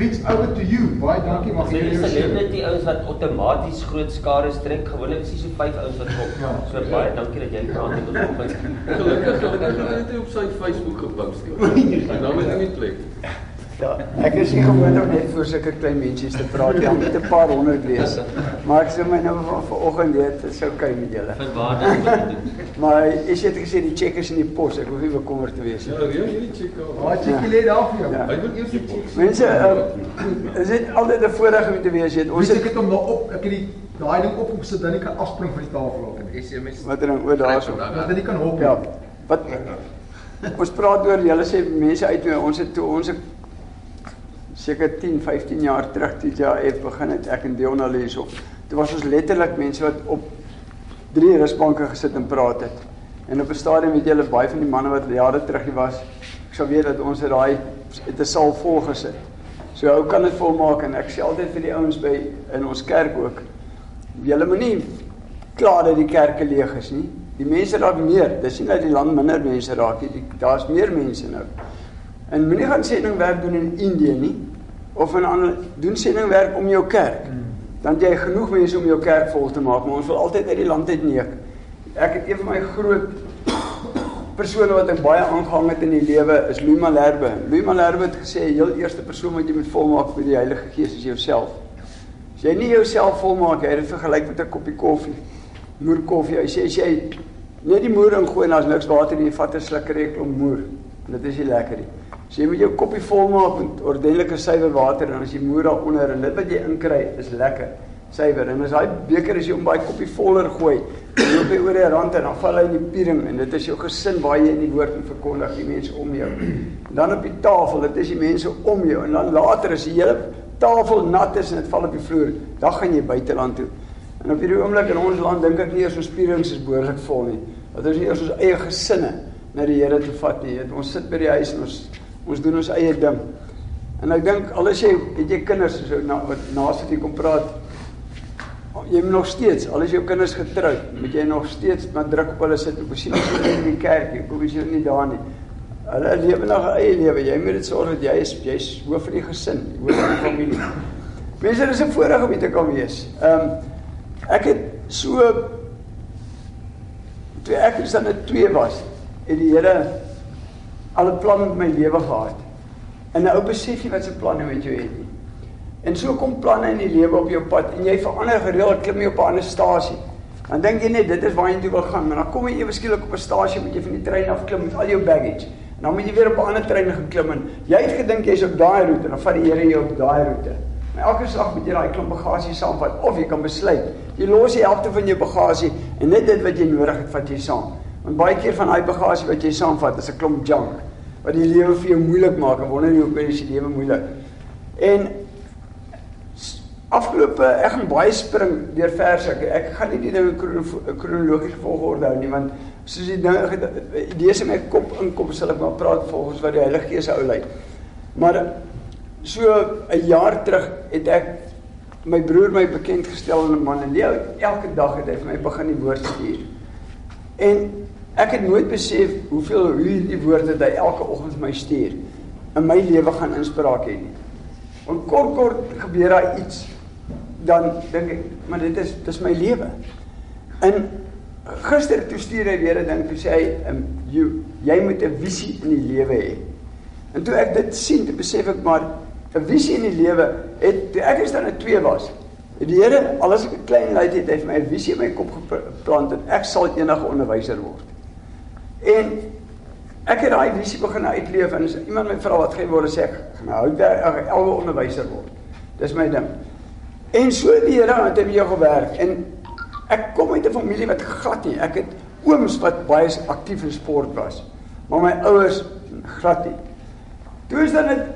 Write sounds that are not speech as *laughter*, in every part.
Wits over to you. Baie dankie maar vir julle celebrity ouens wat outomaties groot skare trek. Gewoonlik is dit so vyf ouens wat kom. Ja, so baie dankie dat jy praat met ons. Gelukkig gelukkig het hy op sy Facebook gepost. *laughs* Nou moet hy nie plek. Ja, ek is nie gewoond om net voor sulke klein mensies te praat nie. Moet 'n paar honderd wees. Maar ek sê my nou van vanoggend dit is okay met julle. Verwaardig. *laughs* maar is dit gesê die checkers in die pos, ek hoef nie bekommerd te wees nie. Ja, ja, hierdie check al. Waar check jy lê daar vir jou? Hy moet eers die check. Mense, uh, is dit altyd 'n voorreg om te wees, jy. Ons het ek het hom nou op, ek het die daai ding op op sit dan ek kan afspring van die tafel af en SMS. Wat dan oor daarso. Dat jy kan hop. Ja. Wat Ons praat oor julle sê mense uit ons het toe ons het seker 10, 15 jaar terug toe JF begin het ek en Dion al hierso. Dit was ons letterlik mense wat op drie rusbanke gesit en praat het. En op 'n stadium het julle baie van die manne wat jare terug hier was, ek sou weet dat ons het daai het 'n saal vol gesit. So ou kan dit volmaak en ek sê altyd vir die ouens by in ons kerk ook. Julle moenie klaar dat die kerke leeg is nie. Die mense raak meer. Dis nie dat die land minder mense raak nie. Daar's meer mense nou. En moenie gaan sendingwerk doen in Indië nie of in ander doen sendingwerk om jou kerk. Hmm. Dan jy genoeg mense om jou kerk vol te maak, maar ons wil altyd uit die land uit neek. Ek het een van my groot persone wat ek baie aangehang het in die lewe is Louis Malherbe. Louis Malherbe het gesê die heel eerste persoon wat jy moet volmaak met die Heilige Gees is jouself. As jy nie jouself volmaak, jy het vergelyk met 'n koppie koffie. Moer koffie. Hy sê as jy net die moer ingooi en daar's niks water in, jy vat 'n sluk reuk om moer. Dit is nie lekker nie. So jy moet jou koppie vol maak met ordentlike suiwer water en as jy moer daaronder en dit wat jy inkry is lekker suiwer. En as daai beker as jy om baie koppie voller gooi loop jy oor die rand en dan val hy in die piering en dit is jou gesin waar jy in die woord en verkondig die mense om jou. En dan op die tafel dit is die mense om jou en dan later as die hele tafel nat is en dit val op die vloer dan gaan jy buiteland toe. En op hierdie oomblik in ons land dink ek nie eers ons pierings is behoorlik vol nie. Dat ons nie eers ons eie gesinne na die Here toe vat nie ons sit by die huis en ons Ons doen ons eie ding. En ek dink al is jy het jy kinders so na wat naas het jy kom praat. Jy moet nog steeds, al is jou kinders getroud, moet jy nog steeds maar druk op hulle sit. Ek sien hulle in die kerk, ek kom jy nie daar nie. Hulle lewe nog 'n eie lewe. Jy moet dit sorg dat jy is jy's hoof van die gesin, hoof van die familie. Mense, dis 'n voorreg om dit te kan wees. Ehm um, ek het so toe ek is dan 'n twee was, het die Here al 'n plan met my lewe gehad. En nou besef jy wat se planne met jou het. En so kom planne in die lewe op jou pad en jy verander gereeld klim jy op 'n ander stasie. Dan dink jy net dit is waar jy toe wil gaan, maar dan kom jy ewe skielik op 'n stasie met jy van die trein af klim met al jou baggage. En dan moet jy weer op 'n ander trein geklim en jy het gedink jy's op daai roete en dan vat die Here jou op daai roete. Maar elke slag moet jy daai klomp bagasie saamvat of jy kan besluit jy los die helfte van jou bagasie en net dit wat jy nodig het vat jy saam. Want baie keer van daai bagasie wat jy saamvat is 'n klomp junk wat die lewe vir jou moeilik maak en wonder jy hoekom is die lewe moeilik. En afgelope ek gaan baie spring deur verse. Ek, ek gaan nie die ding in kronologiese volgorde hou nie want soos die dinge idees in my kop inkom sal ek maar praat volgens wat die Heilige Gees ou lei. Maar so 'n jaar terug het ek my broer my bekend gestel aan 'n man en die elke dag het hy vir my begin die woord stuur. En Ek het nooit besef hoeveel hoe hierdie woorde wat hy elke oggend vir my stuur in my lewe gaan inspraak hê nie. Want kort kort gebeur daar iets dan dink ek, maar dit is dis my lewe. In gister toe stuur hy weer 'n ding toe sê hy, um, "You, jy moet 'n visie in die lewe hê." En toe ek dit sien, toe besef ek maar 'n visie in die lewe het toe ek is dan 'n twee was. Die Here, al as ek 'n klein leid het, hy het my 'n visie in my kop geplant en ek sal enige onderwyser word. En ek het daai visie begin uitleef en iemand my vra wat gaan word, sê ek gaan hou daar elke onderwyser word. Dis my ding. En so die Here het met jou gewerk en ek kom uit 'n familie wat glad nie. Ek het ooms wat baie aktief in sport was. Maar my ouers glad nie. Toe is dan dit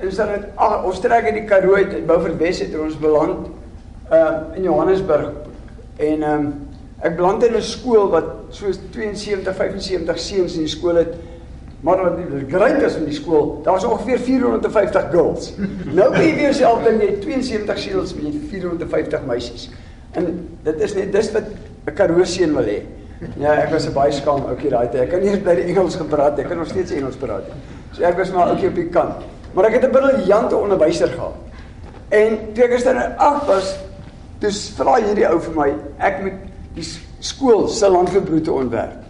is dan dit ons trek in die Karoo uit Beaufort Wes het ons beland uh in Johannesburg en ehm um, Ek beland in 'n skool wat so 72, 75 seuns in die skool het. Maar wat die great is in die skool, daar was ongeveer 450 girls. Nou kan jy vir jouself dink jy 72 seuns met 450 meisies. En dit is net dis wat 'n Karoo seun wil hê. Ja, ek was 'n baie skaam ouetjie daai tyd. Ek kan nie eens by die Engels gepraat. Ek kan nog steeds Engels praat nie. So ek was maar ouetjie op die kant. Maar ek het 'n briljante onderwyser gehad. En toe ek in 8 was, dis vra hierdie ou vir my, ek moet die skool se landlooproete ontwerp.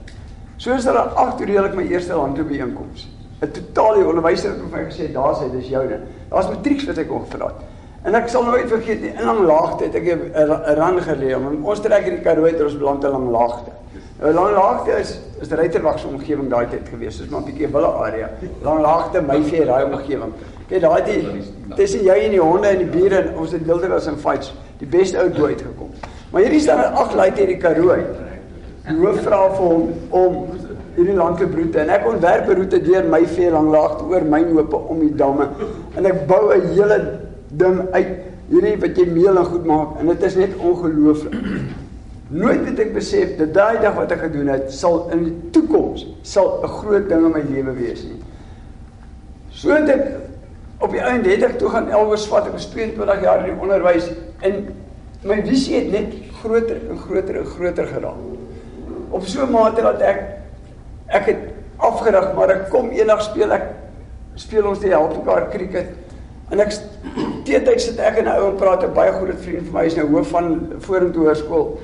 Soos dat daar 8 uur redelik my eerste landloopbijeenkoms. 'n Totale onderwyser het vir my gesê, "Daar's hy, dis joune." Daar's matrieks wat ek ongevra het. En ek sal nooit vergeet nie, in lang laagte het ek 'n ran geleë. Ons trek in die Karoo het ons beland in lang laagte. Nou lang laagte is is Ruiterwag se omgewing daai tyd gewees. Dis maar 'n bietjie wille area. Lang laagte, Mayfair, daai omgewing. Kyk daai die tussen jy en die honde en die bure en ons het wilderas en fights die beste ou dood gekom. Maar hierdie staan ag lei teen die Karoo. Die hoof vra vir hom om hierdie landloopbroete en ek ontwerp 'n roete deur Mayfair lang laagte oor mynhope om die damme en ek bou 'n hele ding uit hierdie wat jy meel en goed maak en dit is net ongelooflik. Nooit het ek besef dat daai dag wat ek gedoen het sal in die toekoms sal 'n groot ding in my lewe wees nie. So ek op die einde het ek toe gaan Elwes vat ek was 22 jaar in die onderwys en my visie het net groter en groter en groter geraak. Op so 'n mate dat ek ek het afgerig maar ek kom eendag speel ek speel ons die help mekaar cricket En ek teetyd sit ek en 'n ou en praat 'n baie goeie vriend van my is nou hoof van Vorentoe Hoërskool.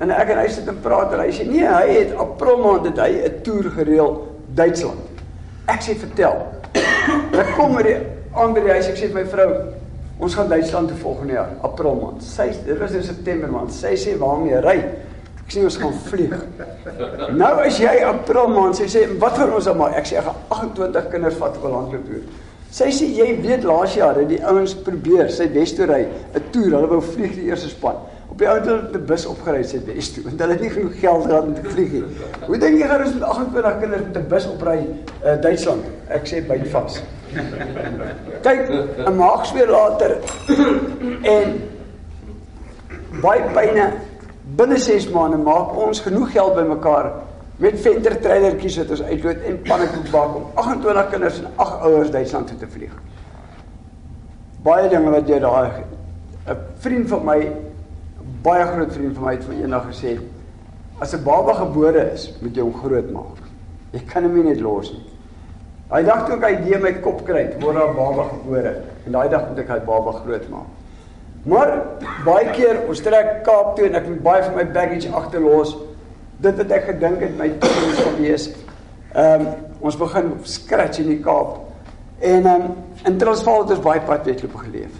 En ek en hy sit en praat en hy sê nee, hy het April maand het hy 'n toer gereël Duitsland. Ek sê vertel. *coughs* Ek kom met die ander huis ek sê vir my vrou ons gaan Duitsland toe volgende jaar April maand. Sy dit was in September maand. Sy sê waarmee ry? Ek sê ons gaan vlieg. *laughs* Nou as jy April maand sê sê wat gaan ons dan maak? Ek sê ek gaan 28 kinders vat op 'n landloop toer. Sy sê jy weet laas jaar het die ouens probeer sy Westory 'n toer, hulle wou vlieg die eerste span. Op die ouens het 'n bus opgery sy Westory want hulle het nie genoeg geld gehad om te vlieg nie. Hoe dink jy gaan ons met 28 kinders met 'n bus opry uh, Duitsland? Ek sê byt vas. *laughs* Kyk, 'n maagsweer later en baie pyne binne 6 maande maak ons genoeg geld bymekaar met venter trailertjies wat ons uitloot en pannekoek bak om 28 kinders en 8 ouers Duitsland toe te vlieg. Baie dinge wat jy daai 'n vriend van my baie groot vriend van my het van eendag gesê as 'n baba gebore is, moet jy hom groot maak. Jy kan hom nie net los nie. Dag toe ek hy idee my kop kry, word daar baba gebore en daai dag moet ek hy baba groot maak. Maar baie keer ons trek Kaap toe en ek moet baie van my baggage agterlos dit wat ek gedink het my toekoms gewees. Ehm um, ons begin scratch in die Kaap. En ehm um, in Transvaal het ons baie padwedloop geleef.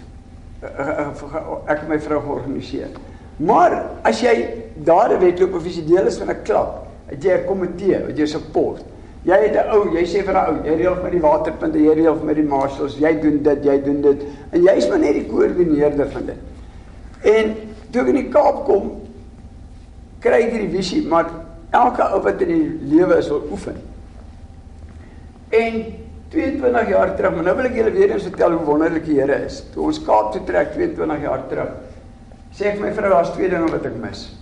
Eh, eh, eh, ek en my vrou georganiseer. Maar as jy daar 'n wedloop of as jy deel is van 'n klub, het jy 'n komitee wat jou support. Jy het 'n ou, jy sê vir 'n ou, jy reël met die waterpunte, jy reël met die marshals, jy doen dit, jy doen dit en jy's maar net die koördineerder van dit. En toe ek in die Kaap kom, kry ek hierdie visie, maar elke ou wat in die lewe is wil oefen. En 22 jaar terug, maar nou wil ek julle weer eens vertel hoe wonderlik die Here is. Toe ons Kaap toe trek 22 jaar terug, sê ek vir my vrou daar's twee dinge wat ek mis.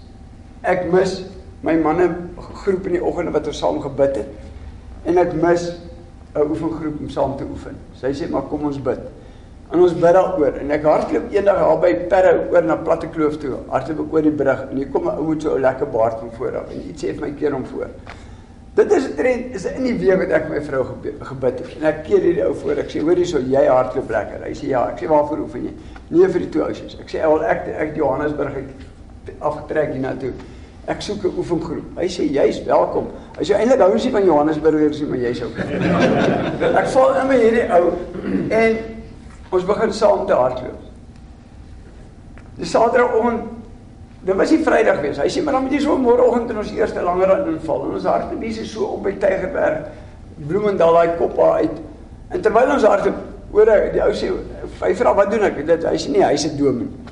Ek mis my manne groep in die oggende wat ons saam gebid het en ek mis 'n oefengroep om saam te oefen. Sy sê maar kom ons bid. En ons bid daaroor en ek hardloop eendag daar by Perre oor na Platte Kloof toe. Hardloop ek oor die brug en hier kom 'n ou met so 'n lekker baard van voor af en iets sê vir my keer hom voor. Dit is 'n trend is in die week wat ek my vrou gebid het. En ek keer hierdie ou voor. Ek sê hoor hierso jy hardloop lekker. Hy sê ja. Ek sê waarvoor oefen jy? Nee vir die twee ouens. Ek sê wel ek ek Johannesburg het afgetrek hiernatoe. Ek soek 'n oefengroep. Hy sê jy's welkom. Hy sê eintlik hou ons nie van Johannesburgers nie, maar jy's ook. *laughs* ek val in by hierdie ou *clears throat* en Ons begin saam te hardloop. Die Saterdagoggend, dit was nie Vrydag wees. Hy sê maar dan moet jy so môreoggend in ons eerste langer aan inval. En ons hardloop hier so op by Tygerberg, Bloemendal daai kop uit. En terwyl ons hardloop, hoor ek die ou sê, "Hy vra wat doen ek?" Dit hy sê nee, hy's 'n dominee.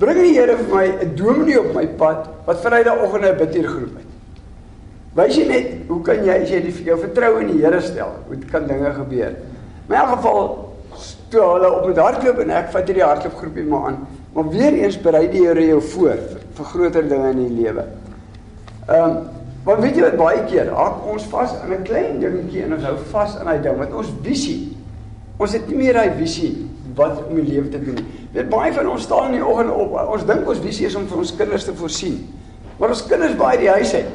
Bring die Here vir my 'n dominee op my pad wat Vrydagoggend 'n bidtuurgroep het. Wys jy net, hoe kan jy as jy die jou vertroue in die Here stel, hoe kan dinge gebeur? In elk geval toe hulle op met hardloop en ek vat hierdie hardloopgroepie maar aan. Maar weer eens berei die Here jou voor vir groter dinge in die lewe. Ehm, um, want weet jy wat baie keer hak ons vas aan 'n klein dingetjie en ons hou vas aan daai ding met ons visie. Ons het nie meer daai visie wat om die lewe te doen. Weet baie van ons staan in die oggend op. Ons dink ons visie is om vir ons kinders te voorsien. Maar ons kinders baie die huis uit.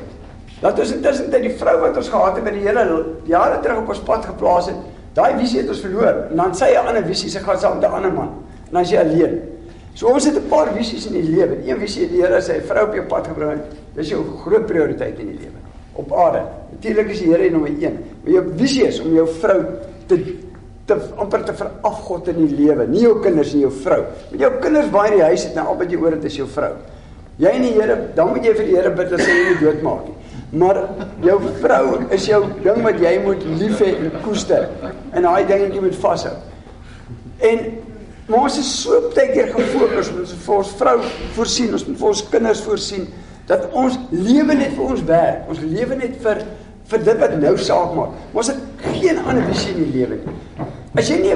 Dat ons intussen tyd die vrou wat ons gehad het by die Here jare terug op ons pad geplaas het, Daai visie het ons verloor. En dan sê 'n ander visie, sy gaan saam met 'n ander man. En dan is jy alleen. So ons het 'n paar visies in die lewe. Een visie het die Here sy vrou op jou pad gebring. Dis jou groot prioriteit in die lewe op aarde. Natuurlik is die Here nommer 1. Maar jou visie is om jou vrou te te amper te verafgod in die lewe. Nie jou kinders nie, jou vrou. Met jou kinders waar in die huis het nou albei jy oor dit is jou vrou. Jy en die Here, dan moet jy vir die Here bid dat hy jou nie doodmaak nie. Maar jou vrou is jou ding wat jy moet lief hê en koester. En daai ding wat jy moet vashou. En Maar ons is so baie keer gefokus op ons vir ons vrou voorsien, ons moet vir ons kinders voorsien dat ons lewe net vir ons werk. Ons lewe net vir vir dit wat nou saak maak. Ons het geen ander visie in die lewe nie. As jy nie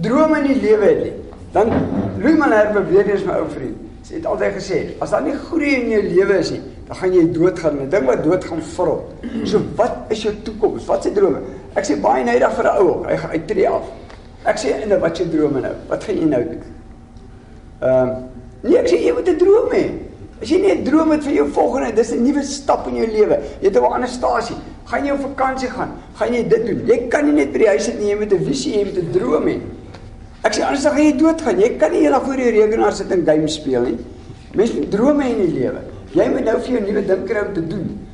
drome in die lewe het nie, dan Louis Malherbe weer eens my ou vriend. Sy het altyd gesê, as daar nie groei in jou lewe is nie, dan gaan jy doodgaan. 'n Ding wat dood gaan vrot. So wat is jou toekoms? Wat se drome? Ek sê baie nydig vir 'n ou, hy hy tree af. Ek sê en wat jy drome nou? Wat gaan jy nou doen? Ehm um, nee, ek sê jy moet 'n droom hê. As jy nie 'n droom het vir jou volgende, dis 'n nuwe stap in jou lewe. Jy het 'n ander stasie. Gaan jy op vakansie gaan? Gaan jy dit doen? Jy kan nie net by die huis sit nie, jy moet 'n visie jy moet 'n droom hê. Ek sê anders dan gaan jy doodgaan. Jy kan nie eendag voor die rekenaar sit en game speel nie. Mense moet drome hê in die lewe. Jy moet nou vir jou nuwe ding kry om te doen.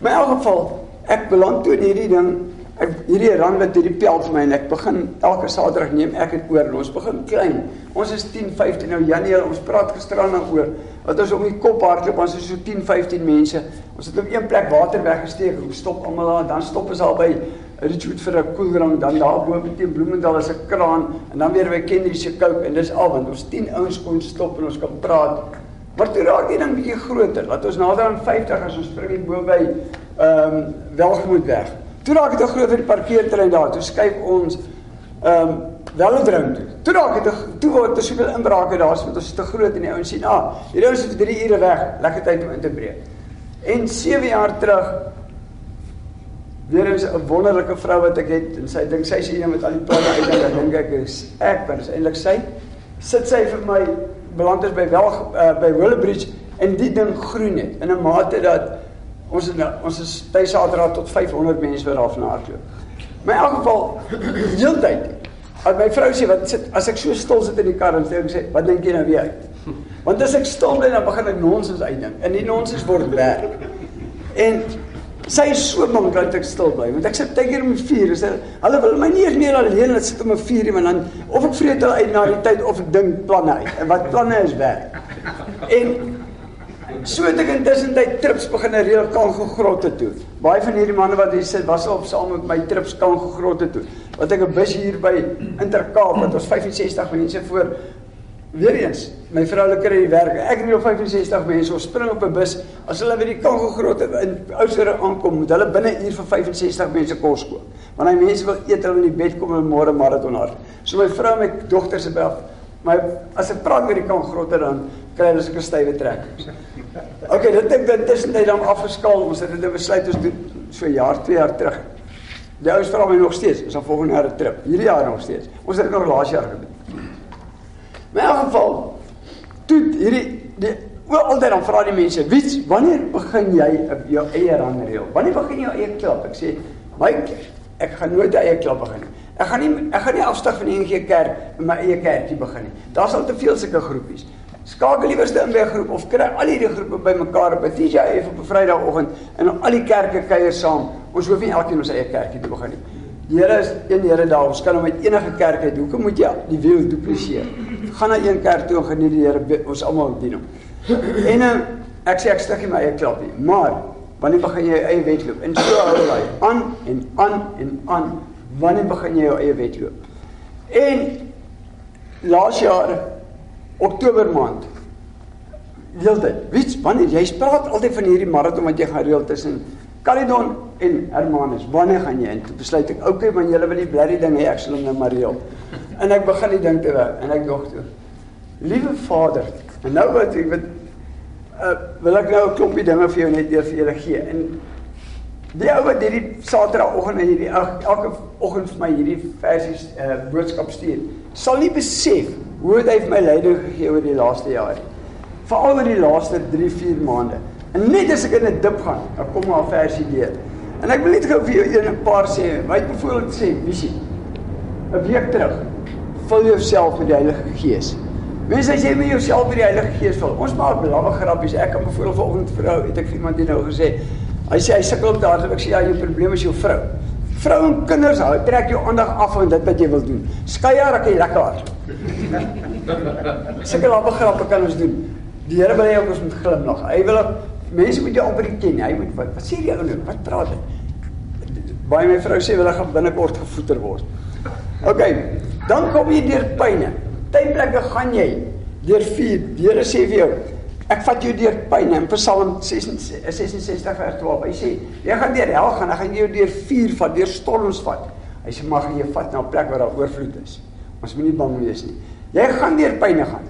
Maar in elk geval, ek beland toe in hierdie ding Ek hierdie rand wat hierdie peld vir my en ek begin elke Saterdag neem ek dit oor. Ons begin klein. Ons is 10, 15 nou Januarie. Ons praat gisteraan daaroor. Wat ons om die kop hardloop, ons is so 10, 15 mense. Ons het op een plek water weggesteek. Ons stop almal daar. Dan stop ons al by Richwood vir 'n koeldrank. Dan daar bo teen Bloemendal is 'n kraan en dan weer by Kennedy se Coke en dis al want ons 10 ouens kon stop en ons kan praat. Maar toe raak dit dan bietjie groter. Laat ons nader aan 50 as ons spring bo by ehm um, Welgemoed weg. Toe raak dit 'n die parkeerterrein daar. Toe skuif ons ehm um, velodrome toe. Toe raak dit toe word daar soveel inbrake daar, want ons is te groot en die ouens sien, "Ah, hierdie ouens is vir 3 ure weg. Lekker tyd om in te breek." En 7 jaar terug weer is 'n wonderlike vrou wat ek het en sy dink sy is een met al die planne uit en dan dink ek is ek, maar is eintlik sy. Sit sy vir my beland is by wel uh, by Willowbridge en die ding groei net in 'n mate dat Ons is nou, ons is by Saterdag tot 500 mense wat daar van hardloop. Maar in elk geval heeltyd. As my vrou sê wat sit as ek so stil sit in die kar en sê ek sê wat dink jy nou weer? Want as ek stil bly dan begin ek nonsens uitdink. En die nonsens word werk. En sy is so bang dat ek stil bly want ek sit tyd hier om 4 is hulle wil my nie eens meer alleen laat sit om 4 uur want dan of ek vreet hulle uit na die tyd of ek dink planne uit. En wat planne is werk. En So het ek intussen tyd trips begin reël Kango grotte toe. Baie van hierdie manne wat hier sit was al saam met my trips Kango grotte toe. Wat ek 'n bus hier by Intercape wat ons 65 mense voor weer eens my vroulike kry die werk. Ek het hier 65 mense. Ons spring op 'n bus. As hulle by die Kango grotte in Oudtshoorn aankom, moet hulle binne 'n uur vir 65 mense kos kook. Want hy mense wil eet hulle in die bed kom en môre marathon hard. So my vrou en my dogter se bel Maar as ek die Kango grotte dan kry hulle sulke stywe trekkings. OK, dit het dan tussen tyd dan afgeskaal. Ons het dit besluit ons doen so 'n jaar, 2 jaar terug. Die ouens vra my nog steeds, ons gaan volgende jaar 'n trip. Hierdie jaar nog steeds. Ons het dit nog laas jaar gedoen. Maar in elk geval toe hierdie die wel altyd dan vra die mense, "Wie wanneer begin jy jou eie ranreël? Wanneer begin jy jou eie klub?" Ek sê, "My ek gaan nooit 'n eie klub begin nie. Ek gaan nie ek gaan nie afstap van enige kerk in my eie kerkie begin nie. Daar's al te veel sulke groepies." Skakel liewerste in by 'n groep of kry al hierdie groepe bymekaar op 'n TJF op 'n Vrydagoggend en al die kerke kuier saam. Ons hoef nie elkeen ons eie kerkie te begin nie. Die Here is een Here daar. Ons kan hom met enige kerk uit. Hoekom moet jy die wiel dupliseer? Gaan na een kerk toe en geniet die Here. Ons almal dien hom. En uh, ek sê ek stig nie my eie klap nie, maar wanneer begin jy eie wedloop? En so hou hy aan en aan en aan. Wanneer begin jy jou eie wedloop? En laas jaar Oktober maand. Heeltyd. Wie wanneer jy praat altyd van hierdie marathon wat jy gaan reël tussen Caledon en Hermanus. Wanneer gaan jy in? Toe besluit ek, okay, man, julle wil die blerrie ding hê, ek sal hom nou maar reël. En ek begin die ding te werk en ek dog toe. Liewe Vader, en nou wat ek wat uh, wil ek nou 'n klompie dinge vir jou net deur vir julle gee. En die ou wat hierdie Saterdagoggend en hierdie elke oggend vir my hierdie versies uh, boodskap stuur, sal nie besef hoe het hy vir my leiding gegee oor die laaste jare. Veral oor die laaste 3, 4 maande. En net as ek in 'n dip gaan, dan kom maar 'n versie deur. En ek wil net gou vir jou een 'n paar sê. Wat byvoorbeeld sê, visie. 'n week terug. Vul jouself met die Heilige Gees. Mense as jy met jouself met die Heilige Gees vul. Ons maak blawwe grappies. Ek kan byvoorbeeld vanoggend vrou, het ek vir iemand hier nou gesê, hy sê hy sukkel om daar, ek sê ja, jou probleem is jou vrou. Vrou en kinders hou trek jou aandag af van dit wat jy wil doen. Skei haar ek lekker hard. Sulke lawwe grappe kan ons doen. Die Here wil hê ons moet glimlag. Hy wil mense moet jou amper ken. Hy moet wat, wat sê die ou nou? Wat praat hy? Baie my vrou sê hulle gaan binnekort gevoeder word. OK. Dan kom jy deur pyne. Tydplekke gaan jy deur vuur. Here sê vir jou, ek vat jou deur pyne in Psalm 66 vers 12. Hy sê, jy gaan deur hel gaan, dan gaan jou deur vuur vat, deur storms vat. Hy sê mag jy vat na 'n plek waar daar oorvloed is. Ons moenie bang wees nie. Jy gaan deur pyne gaan.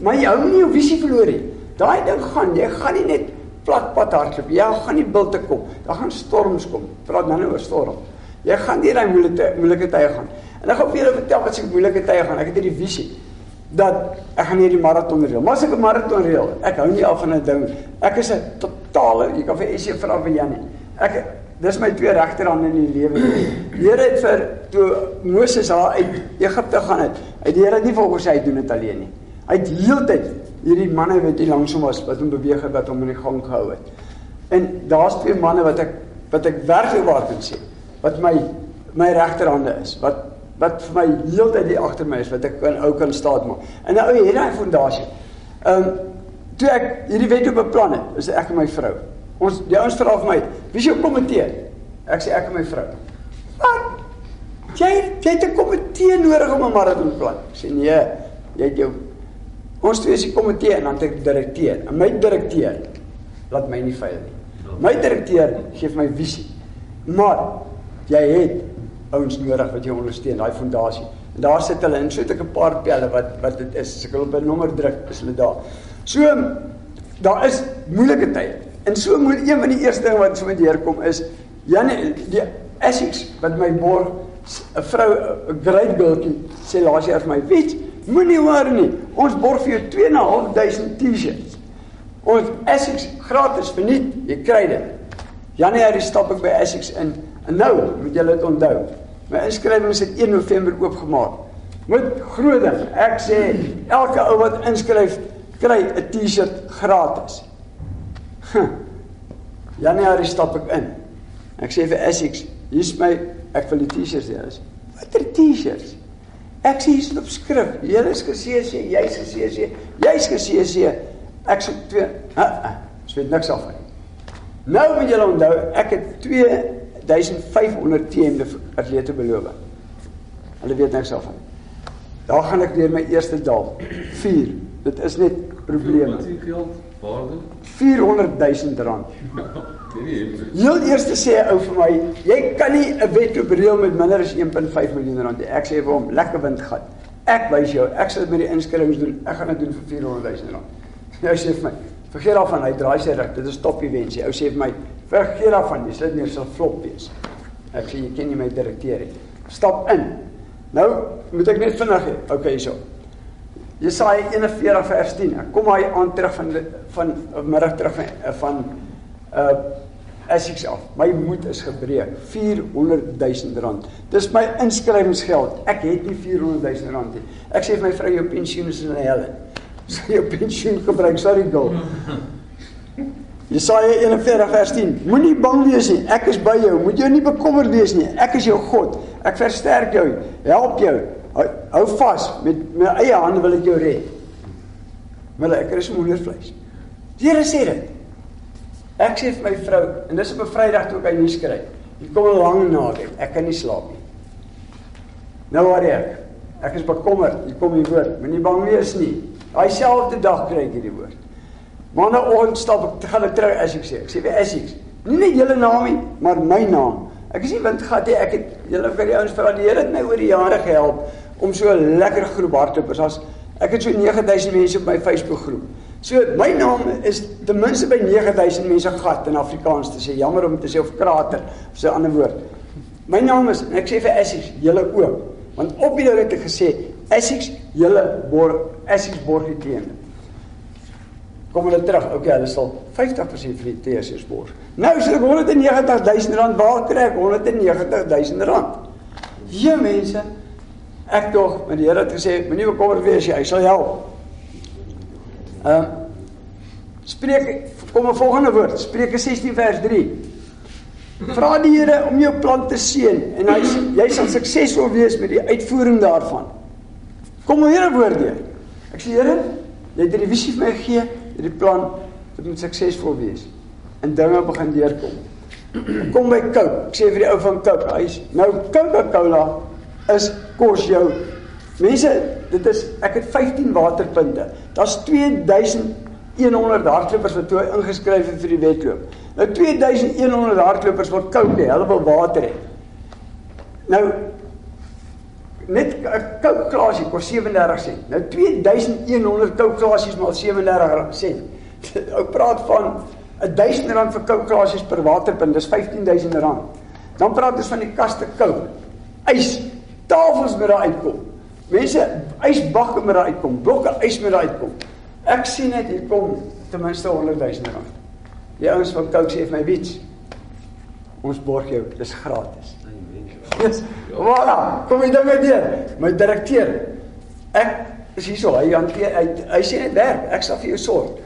Maar jy hou nie jou visie verloor nie. Daai ding gaan, jy gaan nie net platpad hardloop. Jy gaan nie bil te kom. Daar gaan storms kom. Praat nou oor storm. Jy gaan deur daai moeilike moeilike tye gaan. En ek gaan vir julle vertel wat se moeilike tye gaan. Ek het hierdie visie dat ek gaan hierdie maraton reël. Maar as ek 'n maraton reël, ek hou nie af van 'n ding. Ek is 'n totale, jy kan vir Esie vra vir Janie. Ek dis my twee regterhande in die lewe. Here het vir toe Moses daar uit Egipte gaan het. Hy die Here het nie vir hom gesê hy doen dit alleen nie. Hy het heeltyd hierdie manne wat hier langs hom was wat hom beweeg het wat hom in die gang gehou het. En daar's twee manne wat ek wat ek werklik waar kan sê wat my my regterhande is wat wat vir my heeltyd hier agter my is wat ek kan ou kan staat maak. En nou hier daai fondasie. Ehm um, toe ek hierdie wet op beplan het, is ek en my vrou. Ons die ouens vra vir my, "Wie is jou komitee?" Ek sê ek en my vrou. Wat? Jy jy het 'n komitee nodig om 'n marathon plan. Ek sê nee, jy het jou Ons twee is die komitee en dan het ek direkteur. En my direkteur laat my nie faal nie. My direkteur gee my visie. Maar jy het ouens nodig wat jou ondersteun, daai fondasie. En daar sit hulle in so 'n paar pelle wat wat dit is. As ek hulle op 'n nommer druk, is hulle daar. So daar is moeilike tye. En so moet een van die eerste ding wat so met deurkom is Janie die Essex wat my borg 'n vrou 'n great girlkie sê laas jaar vir my, "Weet Moenie hoor nie. Ons borg vir jou 2.500 T-shirts. Ons Essex gratis verniet. Jy kry dit. Januarie stap ek by Essex in. En nou moet julle dit onthou. My inskrywings het 1 November oopgemaak. Met groot ding. Ek sê elke ou wat inskryf kry 'n T-shirt gratis. Januarie stap ek in. Ek sê vir Essex, hier's my ek wil die T-shirts hê. Watter T-shirts? Ek sê hier op skrif, jy is geseëse, jy's geseëse, jy's geseëse. Ek sê twee, ha, ek weet niks af nie. Nou moet julle onthou, ek het 2500 teende atlete beloof. Hulle weet niks af nie. Daar gaan ek deur my eerste dal. 4. Dit is net probleme. Wat is geld waarde? 400 000 rand. *laughs* Heel eerste sê 'n ou vir my, jy kan nie 'n wedloop reël met minder as 1.5 miljoen rand nie. Ek sê vir hom, lekker wind gat. Ek wys jou, ek sal met die inskrywings doen. Ek gaan dit doen vir 400 000 rand. *laughs* Nou sê vir my, vergeet daarvan, hy draai sy rug. Dit is top event. Ou sê vir my, vergeet daarvan, jy sit nie sal flop wees. Ek sê jy ken nie my direkteur nie. Stap in. Nou moet ek net vinnig hê. Okay, hierso. Jesaja 41 vers 10. Ek kom hy aan terug van van middag terug van van uh as ek self my moed is gebreek 400 000 rand dis my inskrywingsgeld ek het nie 400 000 rand nie ek sê vir my vrou jou pensioen is in die hel *laughs* sê jou pensioen gebruik sorry girl *laughs* Jesaja 41 vers 10 Moenie bang wees nie ek is by jou moet jou nie bekommerd wees nie ek is jou God ek versterk jou help jou hou, hou vas met my eie hande wil ek jou red maar ek is moedervleis Die Here sê dit Ek sê vir my vrou, en dis op 'n Vrydag toe ek hy nuus kry. Hier kom 'n lang naweek. Ek kan nie slaap nie. Nou waar ek. Ek is bekommerd. Hier kom die woord. Moenie bang wees nie. Daai selfde dag kry ek hierdie woord. Maandagoggend stap ek gaan ek terug as ek sê. Ek sê vir Essex, nie net julle naam nie, maar my naam. Ek is nie windgat nie. Ek het julle vir die ouens vra die Here my oor die jare gehelp om so 'n lekker groep hardlopers. Ek het so 9000 mense op my Facebook groep. So my naam is ten minste by 9000 mense gat in Afrikaans te sê jammer om te sê of krater of so 'n ander woord. My naam is ek sê vir Essex, julle ook. Want op die het ek gesê Essex, julle borg Essex borg die teen. Kom hulle terug. Okay, hulle sal 50% vir die TSS borg. Nou is dit 190000 rand waar kry ek 190000 rand? Ja mense, ek tog, maar die Here het gesê, moenie bekommerd wees jy, hy sal help. Ehm um, Spreek kom 'n volgende woord, Spreuke 16 vers 3. Vra die Here om jou plan te seën en hy jy sal suksesvol wees met die uitvoering daarvan. Kom weer 'n woord deur. Ek sê Here, jy het 'n visie vir my gegee, hierdie plan dit moet suksesvol wees. En dinge begin deurkom. Kom by Coke. Ek sê vir die ou van Coke, hy's nou Coca-Cola is kos jou Mense, dit is ek het 15 waterpunte. Daar's 2100 hardlopers wat toe ingeskryf het vir die wedloop. Nou 2100 hardlopers wat koud hê, hulle wil water hê. Nou net 'n koud glasie kos 37 sent. Nou 2100 koud glasies maal 37 sent. *laughs* Ou praat van 1000 rand vir koud glasies per waterpunt, dis 15000 rand. Dan praat ons van die kaste koud. Ys, tafels met daai uitkom. Mense, ysbakke met daai uitkom, blokke ys met daai uitkom. Ek sien net hier kom ten minste 100 000 rand. Die ouens van Coke sê vir my wiets. Ons borg jou, dis gratis. *laughs* Yes. Voilà, kom jy dan met deur. My direkteur. Ek is hierso, hy hanteer hy, hy sê net werk, ek sal vir jou sorg.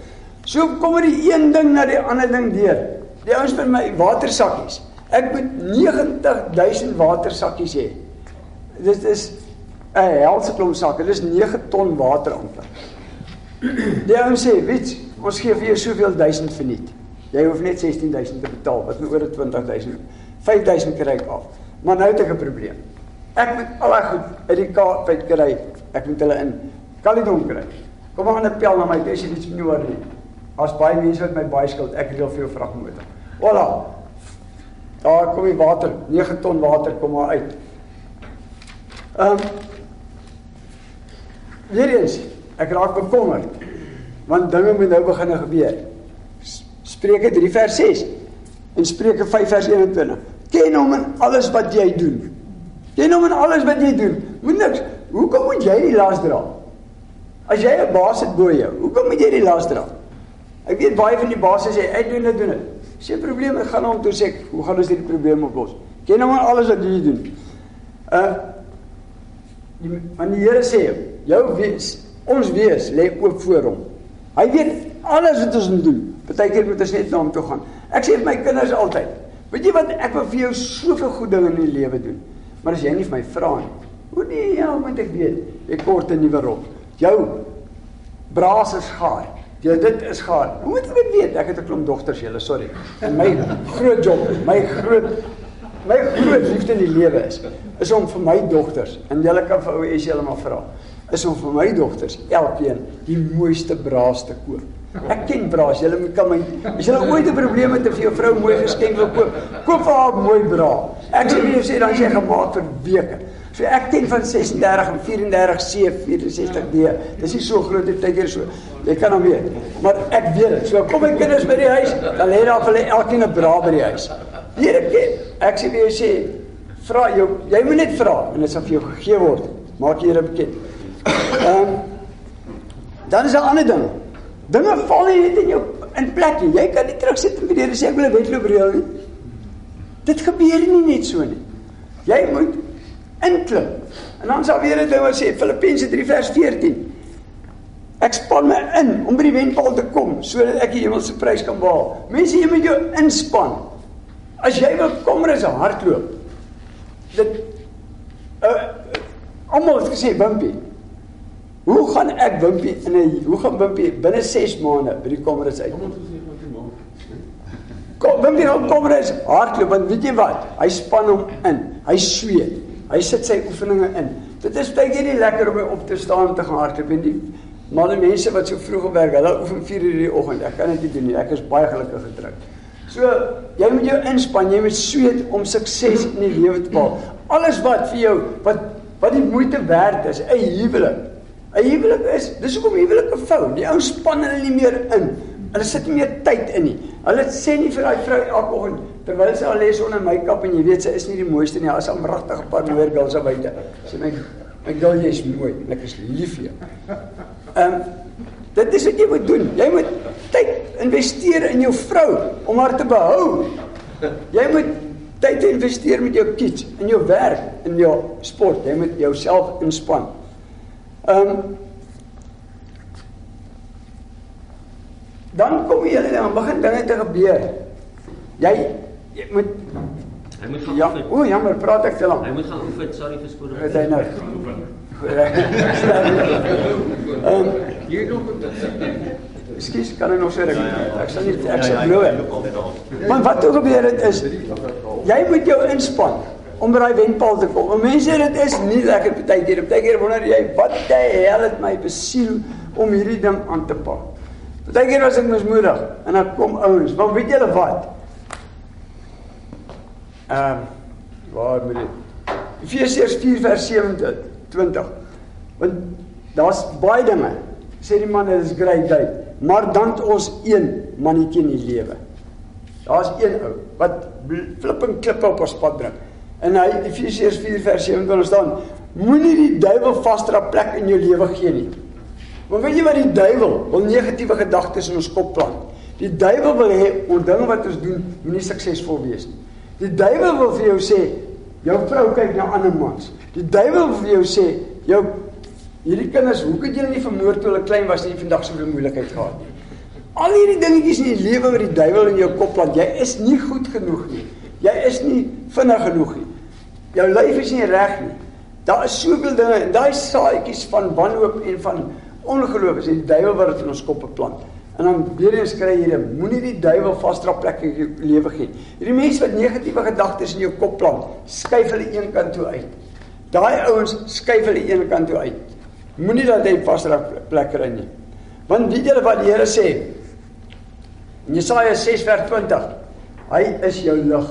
So kom er die een ding na die ander ding deur. Die ouens vir my watersakkies. Ek moet 90000 watersakkies hê. Dit is 'n helse klomp sakke. Dis 9 ton water amper. *clears throat* Die ouens sê, "Weet, ons gee vir jou soveel duisend verniet." Jy hoef net 16000 te betaal, wat nou oor 20000. 5000 kry ek af. Maar nou het ek 'n probleem. Ek moet al daai goed uit die Kaap uit kry. Ek moet hulle in Caledon kry. Kom maar 'n appel na my, dis iets nie oor nie. As baie mense wat my baie skuld, ek wil vir jou vragmotor. Voilà. Daar kom die water, 9 ton water kom maar uit. Ehm um, Weer eens, ek raak bekommerd want dinge moet nou begin gebeur. Spreuke 3 vers 6 en Spreuke 5 vers 21. Ken hom in alles wat jy doen. Ken hom in alles wat jy doen. Moet niks. Hoekom moet jy die las dra? As jy 'n baas het bo jou, hoekom moet jy die las dra? Ek weet baie van die basse sê ek doen dit doen dit. As jy het, gaan hom toe sê, hoe gaan ons hierdie probleem oplos? Ken hom in alles wat jy doen. Uh die, want die Here sê, jou wees, ons wees lê oop voor hom. Hy weet alles wat ons moet doen. Partykeer moet ons net na hom toe gaan. Ek sê vir my kinders altyd, weet jy wat ek wil vir jou soveel goed dinge in die lewe doen. Maar as jy nie vir my vra nie, hoe nee, ja, moet ek weet? Ek kort 'n nuwe rok. Jou braas is gaar. Jy dit is gaar. Hoe moet ek dit weet? Ek het 'n klomp dogters, julle, sorry. En my groot job, my groot my groot liefde in die lewe is is om vir my dogters en julle kan vir ou Esie hulle maar vra is om vir my dogters elkeen die mooiste braas te koop. Ek ken julle moet kan my as julle ooit 'n probleem het vir jou vrou mooi geskenk wil koop, koop vir haar mooi bra. Ek sê nie sê dan jy gemaak vir weke. So ek ken van 36 en 34 C 64 D. Dis nie so groot tyd hier so. Jy kan hom weet. Maar ek weet dit. So kom my kinders by die huis, dan lê daar vir hulle elkeen 'n bra by die huis. Here ken. Ek sê jou sê vra jou, jy moet net vra en dit sal vir jou gegee word. Maak jy dit bekend. Ehm um, dan is 'n ander ding. Dinge val nie net in jou in plek nie. Jy kan nie terugsit en weer sê ek wil 'n wedloop reël nie. Dit gebeur nie net so nie. Jy moet inklim. En dan sal weer 'n ding wat sê Filippense 3 vers 14. Ek span my in om by die wenpaal te kom sodat ek die hemelse prys kan behaal. Mense, jy moet jou inspann. As jy wil kom rus hardloop. Dit uh almal het gesê Wimpie Hoe gaan ek Wimpie in 'n hoe gaan Wimpie binne 6 maande by die kameras uit? Kom Wimpie gaan kameras hardloop want weet jy wat? Hy span hom in. Hy sweet. Hy sit sy oefeninge in. Dit is baie nie lekker om op te staan te gaan hardloop en die manne mense wat so vroeg op werk, hulle oefen 4 uur die oggend. Ek kan dit nie doen nie. Ek is baie gelukkig getrek. So, jy moet jou inspann, jy moet sweet om sukses in die lewe te behaal. Alles wat vir jou wat wat die moeite werd is, 'n huwelik 'n Huwelik is, dis hoekom huwelike vou, die ou span hulle nie meer in. Hulle sit nie meer tyd in nie. Hulle sê nie vir daai vrou elke oggend terwyl sy al lê onder make-up en jy weet sy is nie die mooiste nie, as 'n regtige paar mooier girls daar buite. Sy my my girl jy is mooi en ek is lief vir jou. Ehm um, dit is wat jy moet doen. Jy moet tyd investeer in jou vrou om haar te behou. Jy moet Tyd te investeer met jou kids, in jou werk, in jou sport, jy moet jouself inspann. Ehm um, Dan kom jy dan begin dinge te gebeur. Jy jy moet Hy moet gaan Ja, oefen. o jammer, praat ek te lank. Hy moet gaan oefen, sorry vir skoon. Wat hy nou. *laughs* Ehm Jy het nog met Ekskuus, kan ek nog sê ek ek sal nie ek sal glo. Maar wat toe gebeur het is jy moet jou inspann om by daai wenpaal te kom. En mense dit is nie lekker partykeer. Partykeer wonder jy wat die hel het my besiel om hierdie ding aan te pak. Partykeer was ek mismoedig en dan kom ouens, want weet julle wat? Ehm waar moet dit? Efesiërs 4 vers 27. Want daar's baie dinge. Sê die man dit is great day, maar dan het ons een mannetjie in die lewe. Daar's een ou wat flipping klippe op ons pad bring. En hy Efesiërs 4 vers 27 staan: Moenie die duiwel vasdra plek in jou lewe gee nie. Maar weet jy wat die duiwel wil negatiewe gedagtes in ons kop plant? Die duiwel wil hê ons dinge wat ons doen moenie suksesvol wees nie. Die duiwel wil vir jou sê jou vrou kyk na ander mans. Die duiwel wil vir jou sê jou hierdie kinders, hoe kan julle nie vermoor toe hulle klein was en jy vandag soveel moeilikheid gehad nie? Al hierdie dingetjies in die lewe wat die duiwel in jou kop plant, jy is nie goed genoeg nie. Jy is nie vinnig genoeg nie. Jou lyf is nie reg nie. Daar is soveel dinge en daai saadjies van wanhoop en van ongeloof is die duiwel wat dit in ons koppe plant. En dan weer eens kry jy dit, moenie die duiwel vasdra plek in jou lewe gee. Hierdie mense wat negatiewe gedagtes in jou kop plant, skuif hulle een kant toe uit. Daai ouens skuif hulle een kant toe uit. Moenie dat hy vasdra plek kry nie. Want weet julle wat die Here sê? In Jesaja 6 vers 20. Hy is jou lig.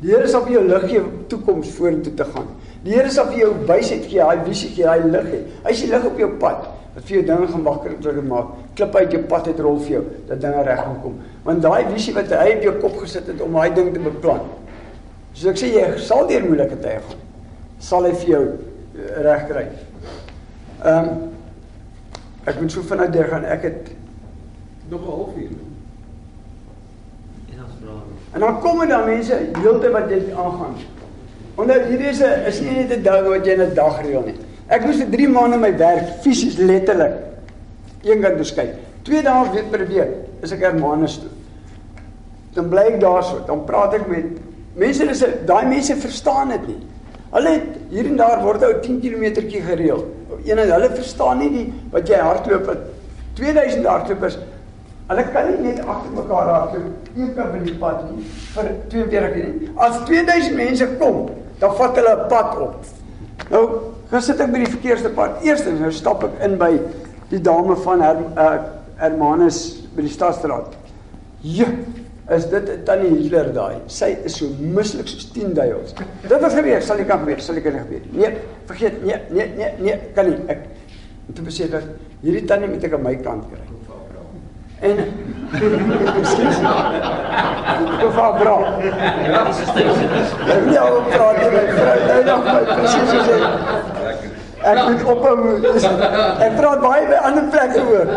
Die Here sal vir jou lig gee om toekoms vorentoe te gaan. Die Here sal vir jou wysheid gee, hy visie gee, hy lig gee. Hy die lig op jou pad wat vir jou dinge gemakliker maak. Klip uit jou pad uit rol vir jou dat dinge reg gaan kom. Want daai visie wat hy op jou kop gesit het om daai ding te beplan. So ek sê jy sal deur moeilike tye gaan. Sal hy vir jou uh, reg kry. Ehm um, ek moet so vinnig deur gaan. Ek het nog 'n halfuur. En dan vra hy. En dan kom er dan mense heeltyd wat dit aangaan. Omdat hierdie is 'n is nie net 'n ding wat jy in 'n dag reël nie. Ek moes vir 3 maande my werk fisies letterlik een kant beskei. Twee dae weer per week is ek Hermanus toe. Dan bly ek daarso, dan praat ek met mense dis daai mense verstaan dit nie. Hulle het hier en daar word ou 10 kilometertjie gereël. Een en hulle verstaan nie die wat jy hardloop het 2000 hardlopers Hulle kan nie net agter mekaar hardloop een kant van die pad nie vir 42 nie. As 2000 mense kom, dan vat hulle 'n pad op. Nou, gaan sit ek by die verkeerste pad. Eerstens nou stap ek in by die dame van Her, uh, Hermanus by die stadstraat. Ja, is dit 'n tannie Hitler daai. Sy is so mislik soos 10 duiwels. Dit het gebeur, sal nie kan gebeur, sal nie gebeur. Nee, vergeet, nee, nee, nee, nee, kan nie. Ek toe besê dat hierdie tannie moet ek aan my kant kry. En Ekskuus. Ek vra bra. Dit. Ek wil jou praat met my vrou. Nou nog my presies sê. Ek moet ophou. Ek praat baie by ander plekke hoor.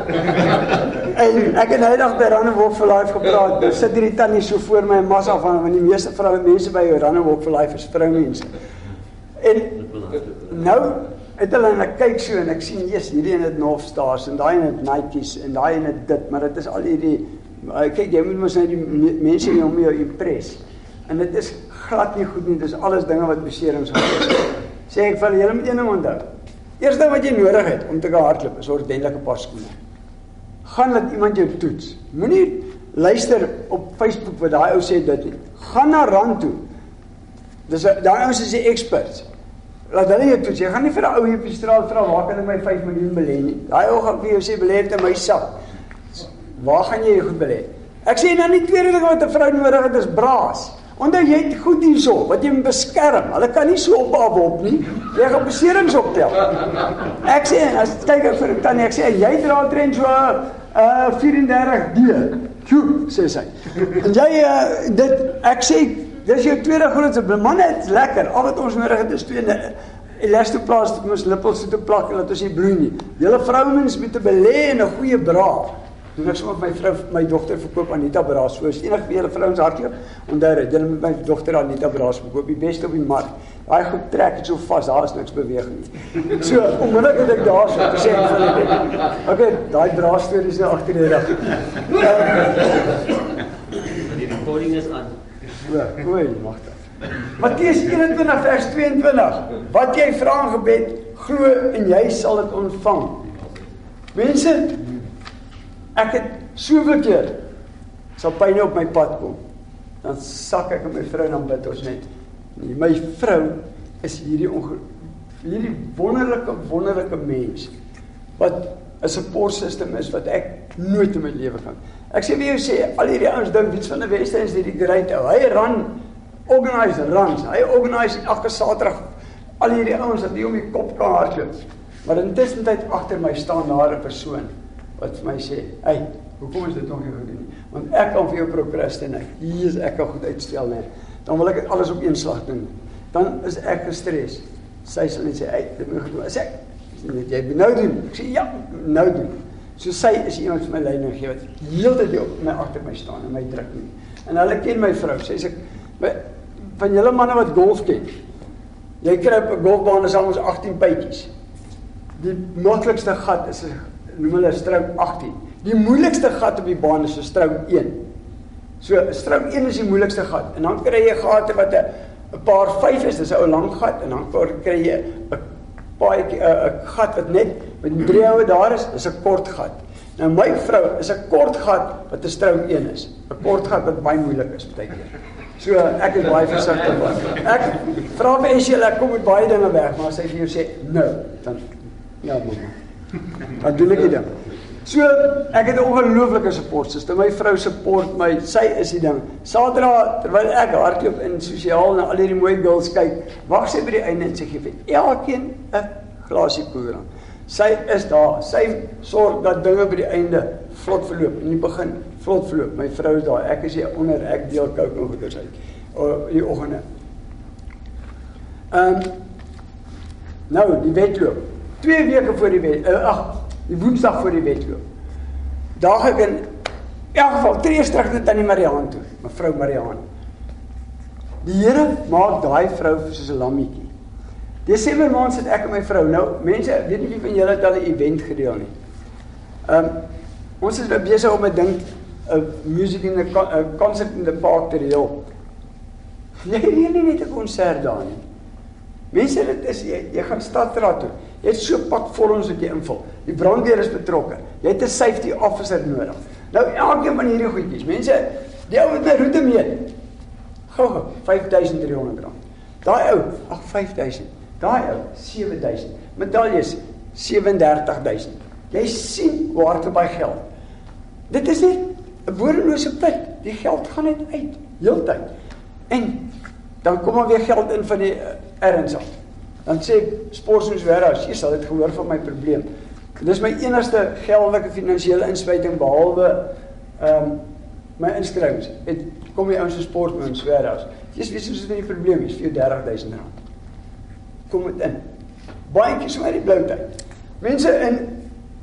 En ek het nou eendag by Randewalk for Life gepraat. Daar sit hierdie tannie so voor my massa van want die meeste vroue mense by Randewalk for Life is vroumense. En nou het hulle en ek kyk so en ek sien jy's hierdie in dit North Stars en daai in dit Nike's en daai in dit dit, maar dit is al hierdie uh, kyk jy moet mos net die me- mense nie om jou impress. En dit is glad nie goed nie. Dis alles dinge wat beserings gaan. Sê ek vir hulle, julle moet een ding onthou. Eerste ding wat jy nodig het om te kan hardloop is ordentlike paar skoene. Gaan laat iemand jou toets. Moenie luister op Facebook wat daai ou sê dit nie. Gaan na rand toe. Dis daai ouens is die experts. Laat hulle jou toets. Jy gaan nie vir 'n ou op die straat vra waar kan ek my 5 miljoen belê nie. Daai ou gaan vir jou sê belê dit in my sak. Waar gaan jy goed belê? Ek sê nou nie tweede ding wat 'n vrou nodig het is braas. Onthou jy het goed hierso wat jy moet beskerm. Hulle kan nie so op af op nie. Jy gaan beserings optel. Ek sê as kyk ek vir 'n tannie, ek sê jy dra trend so uh 34D. Tjoe, sê sy. En jy uh, dit ek sê dis jou tweede grootste manne is lekker. Al wat ons nodig het is twee elastoplaast om ons lippels toe te plak en laat ons nie bloei nie. Julle vrouens moet belê in 'n goeie bra. Doen ek sommer my vrou my dogter verkoop Anita Braas. So as enige wie julle vrouens hardloop, onthou dit, julle moet my dogter Anita Braas verkoop, die beste op die mark. Daai goed trek dit so vas, daar is niks beweging nie. So, onmiddellik het ek daar so gesê van dit. Okay, daai Braas storie is nou agter die rug. Die recording is aan. O, oei, magtig. Matteus 21 vers 22. Wat jy vra in gebed, glo en jy sal dit ontvang. Mense, ek het soveel keer sal pyn op my pad kom. Dan sak ek met my vrou en dan bid ons net. Nee, my vrou is hierdie hierdie wonderlike wonderlike mens wat 'n support system is wat ek nooit in my lewe kan. Ek sê vir jou sê al hierdie ouens dink iets van 'n Weste is hierdie great ou. Hy ran organise runs. Hy organise elke Saterdag al hierdie ouens wat nie om die kop kan hardloop. Maar intussen tyd agter my staan daar 'n persoon wat vir my sê, "Hey, hoekom is dit nog nie gedoen nie?" Want ek kan vir jou procrastinate. Hier is ek kan goed uitstel net. Dan wil ek dit alles op een slag doen. Dan is ek gestres. Sy sal net sê, "Hey, dit moet gedoen." Sê ek, "Net jy moet nou doen." Ek sê, "Ja, nou doen." So sy is iemand wat my leiding gee wat heeltyd op my agter my staan en my druk nie. En hulle ken my vrou. Sy sê, "Van julle manne wat golf ken, jy kry op 'n golfbaan is almoes 18 bytjies. Die maklikste gat is 'n noem hulle strook 18. Die moeilikste gat op die baan is 'n strook 1. So 'n strook 1 is die moeilikste gat en dan kry jy gate wat 'n 'n paar 5 is, dis 'n ou lang gat en dan kry jy 'n paai 'n gat wat net met drie oue daar is, is 'n kort gat. Nou my vrou is 'n kort gat wat 'n strook 1 is. 'n Kort gat wat baie moeilik is baie keer. So ek is baie versigtig. Ek vra vir Essie, ek kom met baie dinge weg, maar sy vir jou sê, "Nou, dan ja, mamma." Dan doen ek dit dan. So ek het 'n ongelooflike support system. My vrou support my. Sy is die ding. Saterdag terwyl ek hardloop in sosiaal na al hierdie mooi girls kyk, wag sy by die einde en sy gee vir elkeen 'n glasie poeier. Sy is daar. Sy sorg dat dinge by die einde vlot verloop. In die begin vlot verloop. My vrou is daar. Ek is hier onder. Ek deel kook en goeders uit. O, die oggende. Ehm um, nou, die wedloop. 2 weke voor die wet. Uh, ag, die Woensdag voor die wedloop. Daag ek in elk geval tree terug net aan die Mariaan toe, mevrou Mariaan. Die Here maak daai vrou soos 'n lammetjie. Desember maand sit ek en my vrou. Nou, mense, weet nie wie van julle het al 'n event gedeel nie. Ehm um, ons is besig om 'n ding 'n music in 'n concert in die park te reël. Jy reël nie net 'n konsert daar nie. Mense, dit is jy, jy gaan stadstraat toe. Jy het so pak vol ons wat jy invul. Die brandweer is betrokke. Jy het 'n safety officer nodig. Nou elkeen van hierdie goedjies. Mense, die ou met my roete meet. Gou, 5300 rand. Daai ou, ag 5000. Daai ou, 7000. Medaljes 37000. Jy sien waar te baie geld. Dit is net 'n bodemlose put. Die geld gaan net uit heeltyd. En dan kom maar weer geld in van die uh, erns af. Dan sê Sportsoos Warehouse, jy sal dit gehoor van my probleem. Dis my enigste geldelike finansiële inspuiting behalwe ehm um, my inskrywings. Dit kom die ouens se Sportsoos Warehouse. Jy weet soos dit die probleem is vir jou R30000. Kom dit in. Baie kies my die blou tyd. Mense in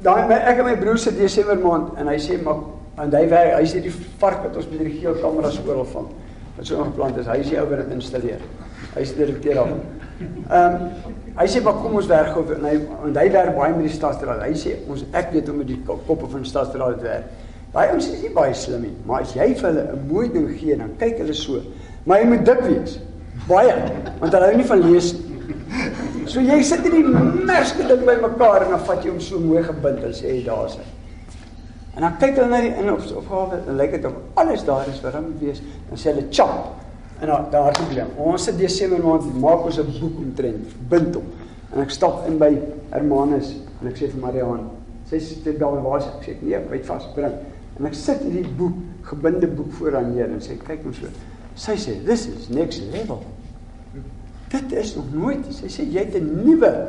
daai my ek en my broer se Desember maand en hy sê maar en hy werk, hy sê die vark wat ons met die geel kameras oral van wat so ingeplant is. Hy is die ou wat dit installeer. Hy is direkteur daarvan. Ehm um, hy sê maar kom ons werk gou en hy en hy werk baie met die stadsraad. Hy sê ons ek weet hoe met die koppe van die stadsraad werk. Baie ons is nie baie slim nie, maar as jy vir hulle 'n mooi ding gee, dan kyk hulle so. Maar jy moet dik wees. Baie, want hulle hou nie van lees nie. So jy sit in die merske ding bymekaar en dan vat jy hom so mooi gebind en sê daar is hy. En dan kyk hulle na die inopgawe en lyk dit of alles daar is wat hom wees, dan sê hulle chop. En dan daar het probleem. Ons het Desember maand maak ons 'n boek omtrent, bind hom. En ek stap in by Hermanus en ek sê vir Mariaan, sy sê daar waar is ek? Sê nee, byt vas, bring. En ek sit hierdie boek, gebinde boek voor aan neer en sê kyk hom so. Sy sê this is next level. Dit is nog nooit. Sy sê jy het 'n nuwe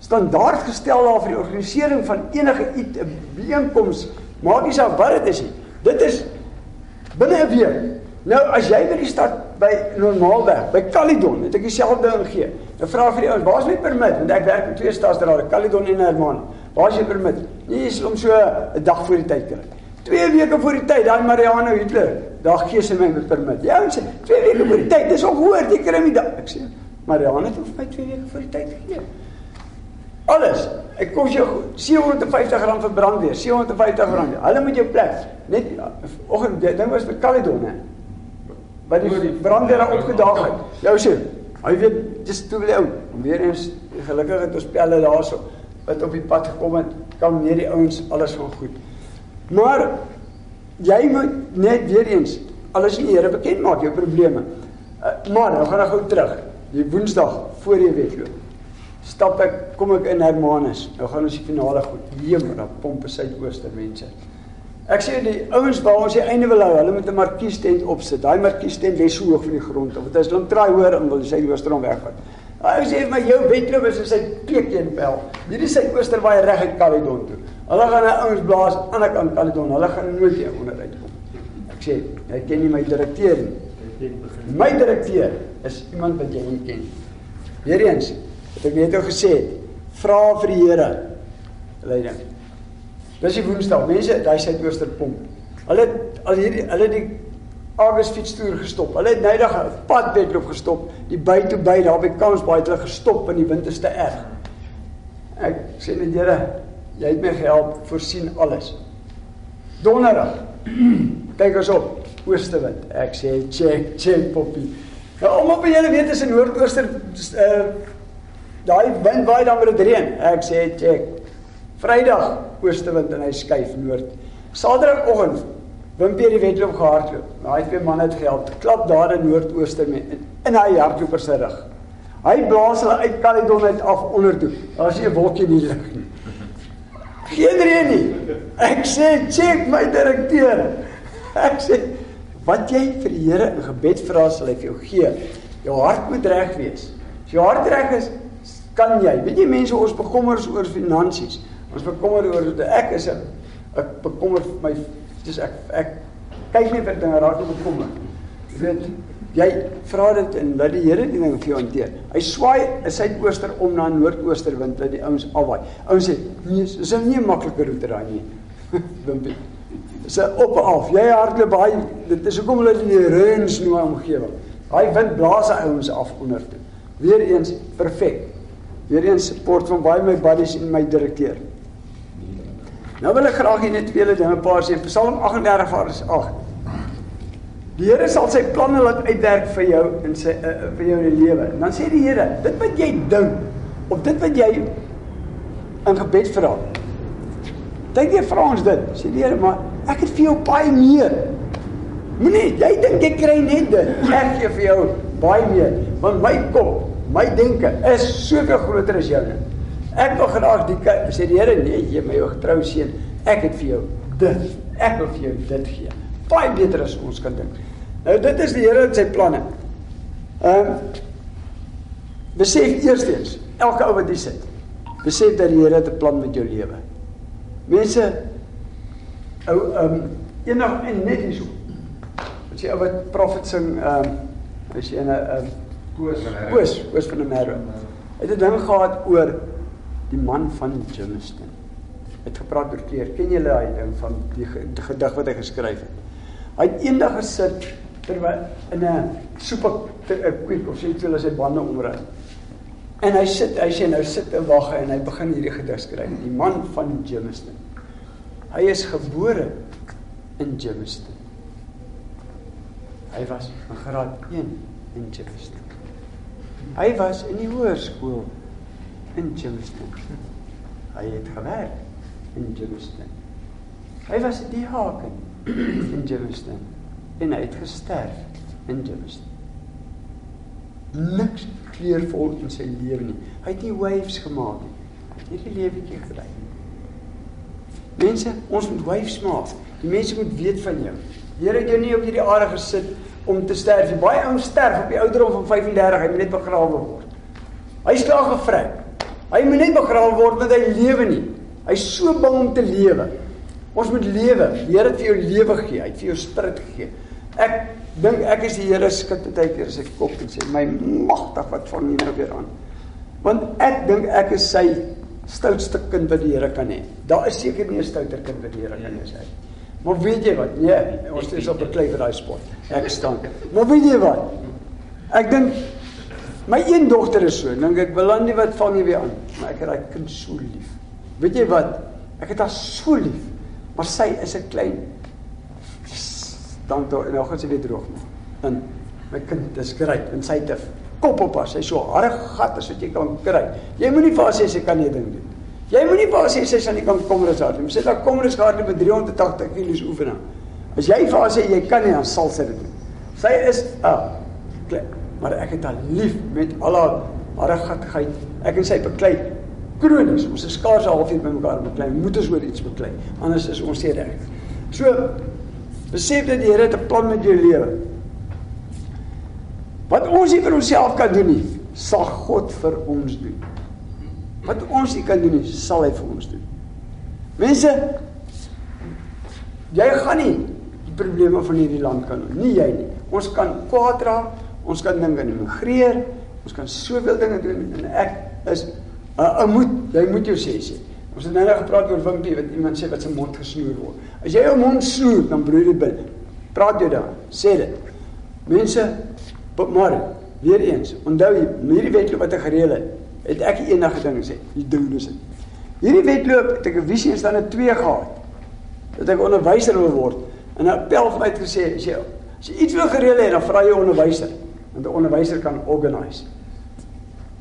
standaard gestel daar vir die organisering van enige iets 'n bijeenkoms. Maak nie saak wat dit is nie. Dit is binne 'n week Nou as jy by die stad by Normaalweg, by Caledon, het ek dieselfde ding gegee. Nou vra vir die ouens, "Waar is my permit?" Want ek werk met twee stadsrade, Caledon en Herman. "Waar is jou permit?" Nee, is om so 'n dag voor die tyd kry. 2 weke voor die tyd, daai Mariano Hitler, daar gee sy my 'n permit. Ja, sê 2 weke voor die tyd, dis ongehoord, jy kry my daai. Ek sê Mariano het vir my 2 weke voor die tyd gegee. Alles. Ek kos jou R750 vir brandweer, R750. Hulle moet jou plek. Net oggend ding was vir Caledon hè. Wat die brandweer opgedaag het. Jou sê, hy weet dis toe wil ou. Weer eens gelukkig het ons pelle daarso wat op die pad gekom het, kan meer die ouens alles van goed. Maar jy moet net weer eens alles in die Here bekend maak jou probleme. Uh, maar nou gaan ek gou terug. Die Woensdag voor die wedloop stap ek, kom ek in Hermanus. Nou gaan ons die finale goed. Heem, dan pompe suidooster mense. Ek sê die ouens waar ons die einde wil hou, hulle moet 'n markies tent opsit. Daai markies tent lê so hoog van die grond. Want as hulle draai hoor en wil die suidooster hom wegvat. Hy sê my jou wedloop is sy peekeen bel. Hierdie suidooster waai reg uit Caledon toe. Hulle gaan nou ouens blaas aan die kant Caledon. Hulle gaan nooit hier onder uitkom. Ek sê, jy ken nie my direkteur nie. My direkteur is iemand wat jy nie ken. Weereens wat ek net nou gesê het, vra vir die Here leiding. Dis die Woensdag. Mense, daai Suidooster pomp. Hulle al hierdie hulle die Agus fietstoer gestop. Hulle het nydig 'n padwedloop gestop. Die by toe by daar by Kansbaai het hulle gestop want die wind is te erg. Ek sê net Here, jy het my gehelp, voorsien alles. Donderdag. *clears throat* Kyk ons op. Oostewind. Ek sê check, check poppie. Nou almal by julle weet is in noordooster uh daai wind waai dan met dit reën. Ek sê check. Vrydag oostewind en hy skuif noord. Saterdagoggend Wimpie die wedloop gehardloop. Daai twee manne het gehelp. Klap daar in noordooster met in hy hardloper se rug. Hy blaas hulle uit Caledon uit af onder toe. Daar's nie 'n wolkie in die lug nie. Geen reën nie. Ek sê check my direkteur. Ek sê wat jy vir die Here in gebed vra sal hy vir jou gee. Jou hart moet reg wees. As jou hart reg is, kan jy. Weet jy mense ons bekommer oor finansies. Ons bekommer oor ek is 'n ek bekommer my dis ek ek kyk nie vir dinge raak op bekommer. Jy weet jy vra dit en laat die Here die ding vir jou hanteer. Hy swaai 'n suidooster om na 'n noordooster wind dat die ouens afwaai. Ouens sê nee, dis nie 'n maklike roete daai nie. *laughs* Wimpie. Dis op en af. Jy hardloop baie dit is hoekom hulle die reëns nou omgewing. Daai wind blaas die ouens af onder toe. Weereens perfek. Weereens support van baie my buddies en my direkteur. Nou wil ek graag net twee dinge paar sê. Psalm 38 vers 8. Die Here sal sy planne laat uitwerk vir jou in sy uh, vir jou in die lewe. Dan sê die Here, dit wat jy dink of dit wat jy in gebed vra. Dink jy vra ons dit? Sê die Here, maar ek het vir jou baie meer. Moenie, jy dink jy kry net dit. Ek gee vir jou baie meer, want my kop, my denke is soveel groter as joune. Ek wil graag die sê die Here, nee, jy my getrou seun, ek het vir jou dit. Ek wil vir jou dit gee. Baie beter as ons kan dink. Nou dit is die Here en sy planne. Ehm um, besef eerstens, elke ou wat hier sit, besef dat die Here 'n plan met jou lewe. Mense ou ehm um, enig en net hierso. Wat sê ou wat profet sing ehm um, as jy 'n ehm Koos Koos, Koos van der Merwe. Het 'n ding gehad oor die man van Jamestown. Het gepraat oor kleer. Ken julle daai ding van die, gedig wat hy geskryf het? Hy het eendag gesit terwyl in 'n 'n kwiek of sê hulle sy bande omry. En hy sit, hy sê nou sit en wag en hy begin hierdie gedig skryf. Die man van Jamestown. Hy is gebore in Jamestown. Hy was in graad 1 in Jamestown. Hy was in die hoërskool in Jamestown. Hy het gewerk in Jamestown. Hy was die haken in Jamestown en hy het gesterf in Jamestown. Niks kleurvol in sy lewe nie. Hy het nie waves gemaak nie. Hy het hierdie lewetjie gelei. Mense, ons moet waves maak. Die mense moet weet van jou. Here het jou nie op hierdie aarde gesit om te sterf nie. Baie ouens sterf op die ouderdom van 35, hy moet net begrawe word. Hy is klaar gevryk. Hy moet net begrawe word want hy lewe nie. Hy's so bang om te lewe. Ons moet lewe. Die Here het vir jou lewe gegee. Hy het vir jou spirit gegee. Ek dink ek is die Here se kind baie keer as ek kop en sê my magtig wat van hier nou weer aan. Want ek dink ek is sy stoutste kind wat die Here kan hê. Daar is seker nie 'n stouter kind wat die Here kan hê hy. Maar weet jy wat? Nee, ons is op 'n klei vir daai spot. Ek staan. Maar weet jy wat? Ek dink my een dogter is so, dink ek Belandi wat vang jy weer aan. Maar ek het daai kind so lief. Weet jy wat? Ek het haar so lief. Maar sy is 'n klein dan toe nou gaan sy weer droog maak. Dan my kind, dis grait en sy het 'n kop op haar. Sy's so harde gat as wat jy kan kry. Jy moenie vir haar sê sy kan nie ding doen. Jy moenie vir haar sê sy sal nie kan komrus hard nie. Sy sê dat komrus hard met 380 kg oefening. As jy vir haar sê jy kan nie, dan sal sy dit doen. Sy is 'n uh, maar ek het haar lief met al haar harde gattigheid. Ek en sy beklei kronies. Ons is skaars 'n halfuur by mekaar beklei. Moet ons oor iets beklei. Anders is ons nie reg. So besef dat die Here 'n plan met jou lewe. Wat ons nie vir onsself kan doen nie, sal God vir ons doen. Wat ons nie kan doen nie, sal hy vir ons doen. Mense, jy gaan nie die probleme van hierdie land kan doen, nie jy nie. Ons kan kwaad raak, ons kan dinge immigreer, ons kan soveel dinge doen en ek is 'n uh, moet, jy moet jou sê sê. Ons het nou net gepraat oor Wimpie wat iemand sê wat sy mond gesnoer word. As jy jou mond snoer, dan broei dit binne. Praat jy dan, sê dit. Mense, Maar weer eens, onthou hierdie wedloop wat ek gereël het, het ek enige ding gesê, doen dus dit. Hierdie wedloop het ek 'n visie en staan 'n 2 gehad. Dat ek onderwyser wil word. En 'n appel vir my het gesê, as jy as jy iets wil gereël hê, dan vra jy 'n onderwyser, want 'n onderwyser kan organise.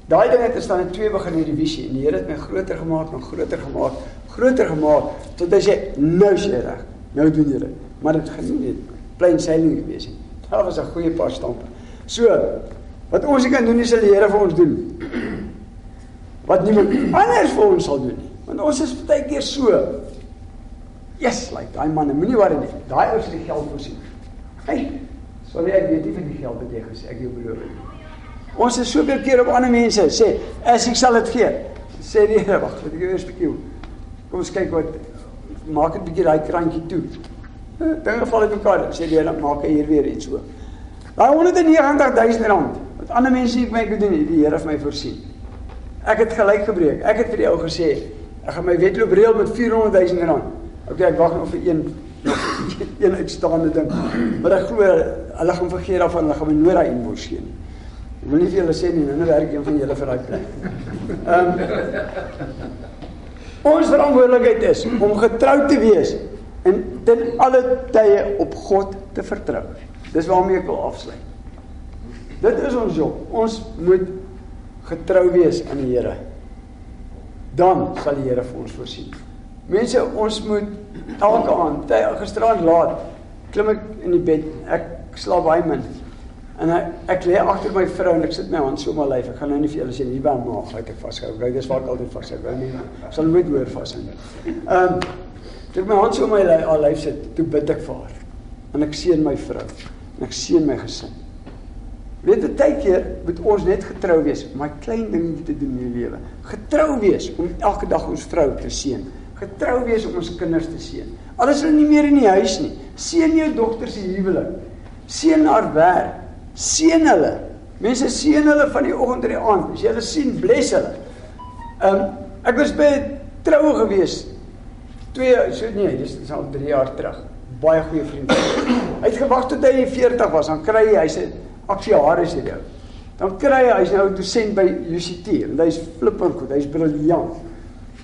Daai ding het staan in 2 begin hierdie visie en die Here het my groter gemaak, nog groter gemaak, groter gemaak tot hy sê nou is jy reg. Nou doen jy dit. Maar dit gaan nie net plain sailing wees nie. Daar was 'n goeie paar stampe. So, wat ons kan doen is die Here vir ons doen. Wat niemand anders vir ons sal doen nie. Want ons is baie keer so. Yes, like daai man, moenie worry nie. Daai ou se die geld voorsien. Hey, sorry ek weet nie van die geld wat jy gesê ek jou beloof het. Ons is soveel keer op ander mense sê, as ek sal dit gee. Sê die Here, wag, ek eers bietjie. Kom ons kyk wat maak 'n bietjie daai krantjie toe. Dinge val uit mekaar. Sê die Here, maak hier weer iets so. Daai 199000 rand wat ander mense nie vir my kon doen nie, die Here het my voorsien. Ek het gelyk gebreek. Ek het vir die ou gesê, ek gaan my wedloop reël met 400000 rand. Okay, ek wag nog vir een *laughs* een uitstaande ding. Maar ek glo hulle gaan vergeet daarvan, hulle gaan my nooit daai invoice gee nie. Ek wil nie vir julle sê nie, nou werk een van julle vir daai plek. Ehm um, Ons verantwoordelikheid is om getrou te wees en ten alle tye op God te vertrou. Dis waarmee ek wil afsluit. Dit is ons job. Ons moet getrou wees aan die Here. Dan sal die Here vir ons voorsien. Mense, ons moet elke aand, gisteraand laat, klim ek in die bed. Ek slaap baie min. En ek, ek lê agter my vrou en ek sit my hand so op my lyf. Ek gaan nou nie vir julle sê nie, by my maag het ek vashou. Ek dis waar ek altyd vashou. Ek nie sal nooit weer vashou nie. Ehm, um, ek my hand so op my lyf sit, toe bid ek vir haar. En ek seën my vrou en ek seën my gesin. Weet jy, baie keer moet ons net getrou wees om my klein dinge te doen in die lewe. Getrou wees om elke dag ons vrou te seën. Getrou wees om ons kinders te seën. Al is hulle nie meer in die huis nie, seën jou dogter se huwelik. Seën haar werk. Seën hulle. Mense seën hulle van die oggend tot die aand. As jy hulle sien, bless hulle. Ehm um, ek was by troue gewees. Twee so nee, dis al 3 jaar terug baie goeie vriende. Hy het gewag tot hy 40 was, dan kry hy hy's 'n aksiaris hierdie ou. Dan kry hy hy's nou 'n dosent by UCT en hy's flippend goed, hy's briljant.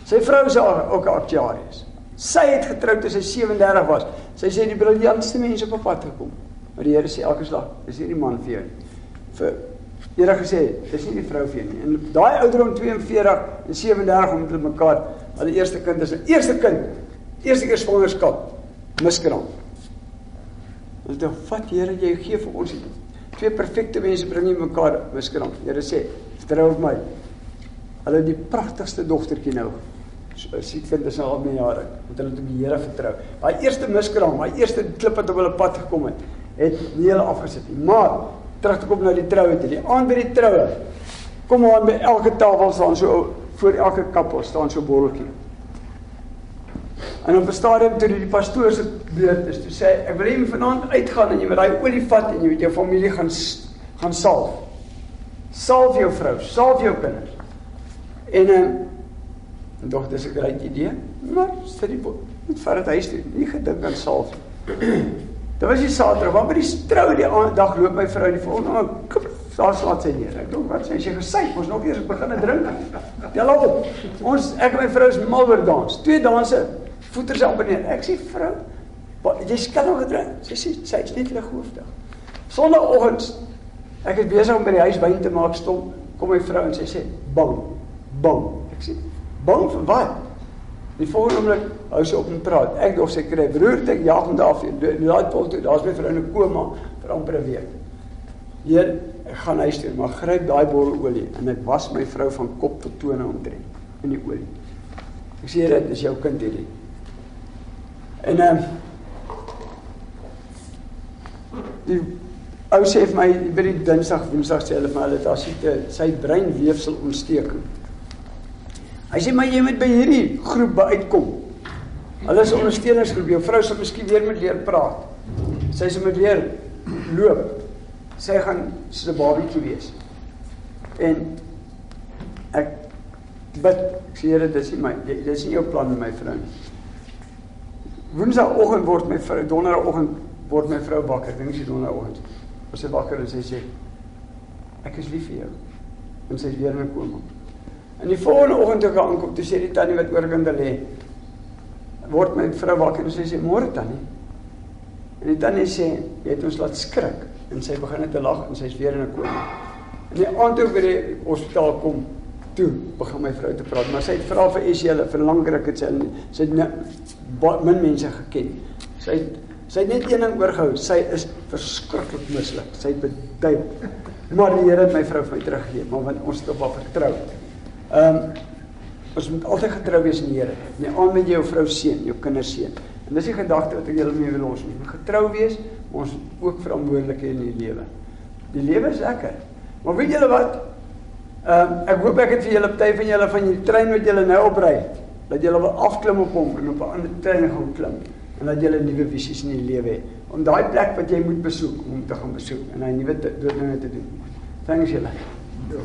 Sy vrou is ook 'n aksiaris. Sy het getroud toe sy 37 was. Sy sê die briljantste mense op pad gekom. Maar die Here sê elke slag, is hierdie man vir jou. Vir Here gesê, dis nie die vrou vir jou nie. En daai ouderdom 42 en 37 om met mekaar, hulle eerste kind is 'n eerste kind. Eerste keer swangerskap miskraam. Ons dink, "Vat Here, jy gee vir ons twee perfekte mense bring jy mekaar miskraam." Here sê, "Vertrou op my." Hulle het die pragtigste dogtertjie nou. So siek vind is al my jare, want hulle het op die Here vertrou. Daai eerste miskraam, daai eerste klip wat op hulle pad gekom het, het nie hulle afgesit nie. Maar terug te kom na die troue toe. Die aand by die troue. Kom aan by elke tafel staan so voor elke kappel staan so botteltjie. En op 'n stadium toe die pastoor se beurt is, toe sê hy, ek wil hê jy moet vanaand uitgaan en jy moet daai olie vat en jy met jou familie gaan gaan salf. Salf jou vrou, salf jou kinders. En ehm En dog dis 'n groot idee. Maar sit die met vat dit huis toe. Nie gedink aan salf. *clears throat* Dit was die Saterdag, maar by die trou die aand dag loop my vrou die volgende aand daar slaat sy neer. Ek dink wat sê sy gesê, ons nog eers begin drink. Tel op. Ons ek en my vrou is mal oor dans. Twee danse, voeters amper neer. Ek sê vrou, jy skyn nog gedrink. Sy sê sy is net lighoofdig. Sondagoggend ek is besig om by die huis wyn te maak stom, kom my vrou en sy sê bang, bang. Ek sê bang vir wat? Die volgende oomblik hou sy op en praat. Ek dog sy kry beroerte, ek jaag hom daar af. Daai toe, daar's my vrou in 'n koma vir amper 'n week. Heer, ek gaan huis toe, maar gryp daai bottel olie en ek was my vrou van kop tot tone omtrent in die olie. Ek sê dit is jou kind hierdie. En ehm um, die ou sê vir my by die Dinsdag, Woensdag sê hulle vir hulle daar sit sy breinweefsel ontsteking. Hy sê maar jy moet by hierdie groep uitkom. Hulle is ondersteuningsgroep. Jou vrou sal miskien weer met leer praat. Sy sê moet weer loop. Sy gaan so 'n babietjie wees. En ek bid, ek sê Here, dis nie my dis nie jou plan met my vrou nie. Woensdagoggend word my vrou donderdagoggend word my vrou wakker. Dink sy donderdagoggend. Ons sy wakker en sy sê ek is lief vir jou. En sy is weer in 'n koma. En die volgende oggend toe ek aankom, toe sê die tannie wat oorkant lê, word my vrou wakker en sy sê môre tannie. En die tannie sê jy het ons laat skrik en sy begin net te lag en sy's weer in 'n koma. En die aand toe by die hospitaal kom, toe begin my vrou te praat, maar sy het vra vir is jy hulle vir lankryk het sy sy min mense geken. Sy het sy het net een ding oorgehou, sy is verskriklik misluk. Sy het beduie. Maar die Here het my vrou vir my teruggegee, maar want ons het op haar vertrou. Ehm um, ons moet altyd getrou wees in die Here. Nie aan met jou vrou seën, jou kinders seën. En dis die gedagte wat ek julle mee wil los. Ons moet getrou wees, maar ons ook verantwoordelik in die lewe. Die lewe is lekker. Maar weet julle wat? Ehm um, ek hoop ek het vir julle party van julle van die trein wat julle nou opry, dat julle wil afklim op hom en op 'n ander trein gaan klim en dat julle nuwe visies in die lewe het. Om daai plek wat jy moet besoek, om te gaan besoek en hy nuwe dinge te doen. Thanks julle. Ja.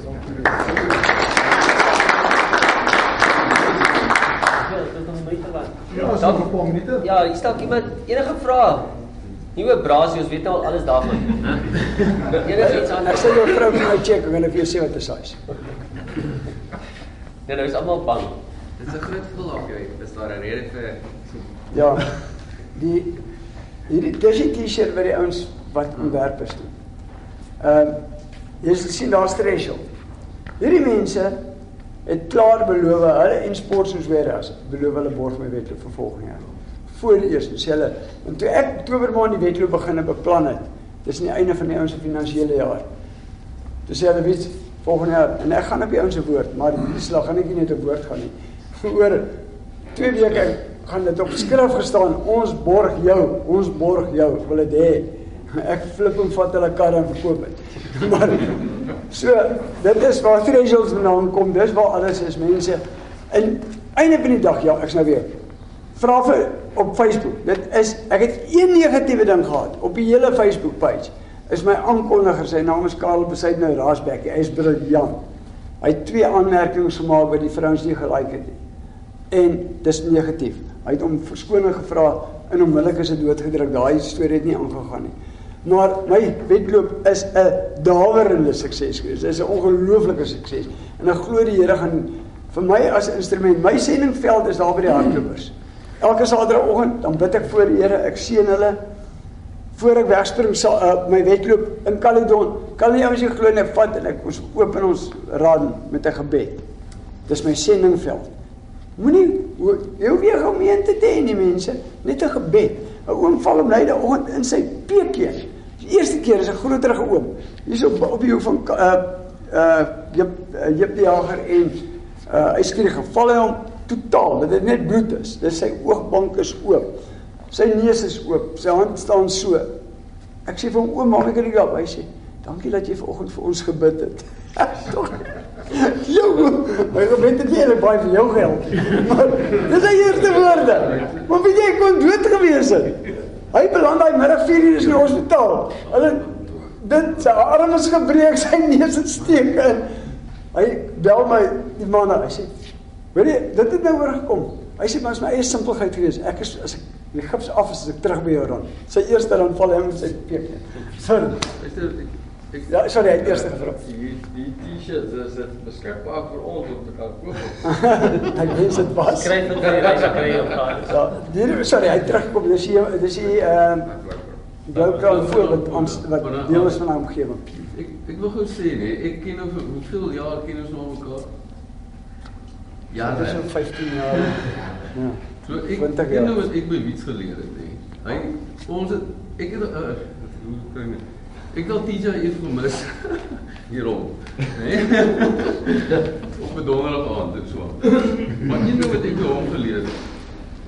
Ja, het 'n paar minute. Ja, hier staan iemand enige vrae. Nuwe brasie, ons weet nou al alles daarvan, né? Enige iets anders. Ek sê jou vrou vir my check, ek wil vir jou sê wat is hy. Nee, nou is almal bang. Dit is 'n groot verlag jy. Is daar 'n rede vir Ja. Die hierdie dis die T-shirt wat die ouens wat ontwerp is doen. Ehm uh, jy sien daar's threshold. Hierdie mense het klaar beloof hulle en sportsweerers beloof hulle borg my wedloop vir volgende jaar. Voor die eerste sê hulle en toe ek Oktober maand die wedloop begin beplan het, dis nie einde van die ouens se finansiële jaar. Toe sê hulle weet volgende jaar en ek gaan op die ouens se woord, maar die slag gaan ek nie net op woord gaan nie. Oor 2 weke gaan dit op skrif gestaan, ons borg jou, ons borg jou, wil dit hê. Ek flip hom vat hulle karre en verkoop dit. *laughs* Maar So, dit is waar thresholds vandaan kom. Dis waar alles is, mense. In einde van die dag, ja, ek's nou weer. Vra vir op Facebook. Dit is ek het een negatiewe ding gehad op die hele Facebook page. Is my aankondiger, sy naam is Karel Besuid nou Raasbeck. Hy is briljant. Hy het twee aanmerkings gemaak wat die vrouens nie gelike het nie. En dis negatief. Hy het hom verskoning gevra en onmiddellik is dit doodgedruk. Daai storie het nie aangegaan nie. Maar my wedloop is 'n dawerende sukses gewees. Dit is 'n ongelooflike sukses. En ek glo die Here gaan vir my as instrument, my sendingveld is daar by die hardlopers. Elke Saterdagoggend dan bid ek voor die Here, ek seën hulle voor ek wegspring sal uh, my wedloop in Caledon. Kan nie ouens glo net vat en ek ons open ons rad met 'n gebed. Dis my sendingveld. Moenie jy hoef nie gemeente te hê nie mense, net 'n gebed. 'n Oom val om lei daardie in sy peekjie. Die eerste keer is 'n groter geoom. Hierso op, op die hoek van uh uh Jip uh, Jip die Jager en uh skree geval hy hom totaal. Dit het net bloed is. Dis sy oogbank is oop. Sy neus is oop. Sy hand staan so. Ek sê vir hom oom, maak ek dit op. Hy sê, "Dankie dat jy vanoggend vir ons gebid het." *laughs* Tog. Jo, my gebed het nie baie vir jou geld. Maar dis sy eerste woorde. Maar wie jy kon dood gewees het. Hy beland daai middag 4 uur in die hospitaal. Hulle dit sy arm is gebreek, *laughs* sy neus het steek in. Hy bel my die man, hy sê Weet jy, dit het nou oorgekom. Hy sê maar is my eie simpelheid gewees. Ek is as ek die gips af is, as ek terug by jou dan. Sy eerste dan val hy met sy peek. Sorry. Ek ek Ja, sorry, hy het eerste gevra. Die die T-shirts is dit beskikbaar vir ons om te kan koop. Hy wens dit was. Skryf dit vir die reis kry op gaan. Ja, hier sorry, hy het teruggekom. Dis hier dis hier ehm blou kraal voorbeeld ons wat deel is van haar omgewing. Ek ek wil gou sê nee, ek ken nou vir hoeveel jaar ken ons nou mekaar? Ja, Dit is so 15 jaar. *laughs* Ja. So ek 20 ken nou wat ek by Wiets geleer het, hè. Hy ons het ek het uh, hoe kan ek Ek het TJ eers vermis hierom, né? Op 'n donderdag aand en so. Maar een ding wat ek by hom geleer het,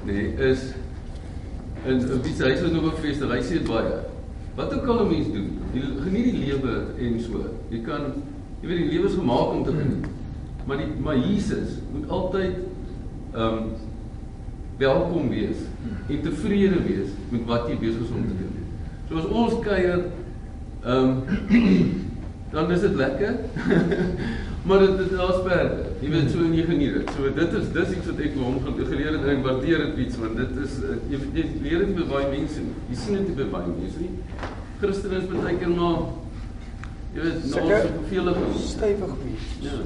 nê, is in 'n Wiets hy sou nog 'n feestig, hy sê baie. Wat ook al 'n mens doen, jy geniet die lewe en so. Jy kan jy weet die lewe is gemaak om te geniet. Maar die maar Jesus moet altyd ehm um, welkom wees en tevrede wees met wat jy besig is om te doen. So as ons kuier ehm um, *clears throat* dan is dit lekker. *laughs* maar dit dit daar's berge. Jy weet so en jy geniet dit. So dit is dis iets wat ek hom geleer het en ek waardeer dit iets want dit is uh, jy, jy leer dit by baie mense. Jy sien dit by baie mense nie. Christene is baie keer maar jy weet nou so vervelig. Stewig wees. Ja.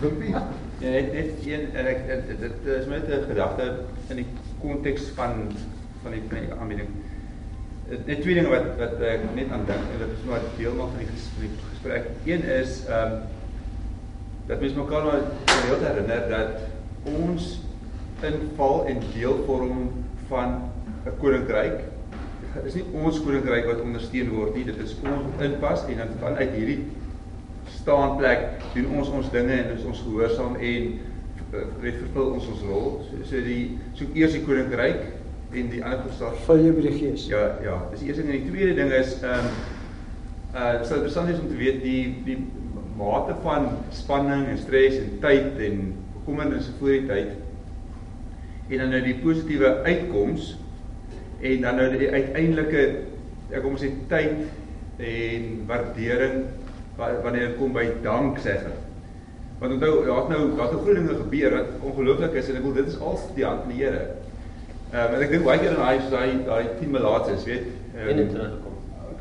Wimpie. Ja, net net een en ek dit, dit is met 'n gedagte in die konteks van van die, van die aanbieding. Dit net twee dinge wat wat ek net aan dink en dit is maar deel maar van die, ges, van die gesprek. Een is ehm um, dat mens mekaar maar gereeld herinner dat ons inval en deel vorm van 'n koninkryk. Dit is nie ons koninkryk wat ondersteun word nie, dit is ons inpas en dan vanuit hierdie staanplek doen ons ons dinge en is ons gehoorsaam en eh, weet vervul ons ons rol. So, so die so eers die koninkryk en die ander gesag. Vul jy by die gees. Ja, ja, dis die eerste ding en die tweede ding is ehm um, uh sou interessant wees om te weet die die mate van spanning en stres en tyd en bekommernisse voor die tyd en dan nou die positiewe uitkoms en dan nou die uiteindelike ek kom sê tyd en waardering wa- wanneer dit kom by danksegging. Want onthou daar's nou daar's nou groot dinge gebeur wat ongelooflik is en ek wil dit is al die hand van die Here. Ehm um, en ek dink baie keer in daai daai daai tien melaats is, weet. En dit terugkom.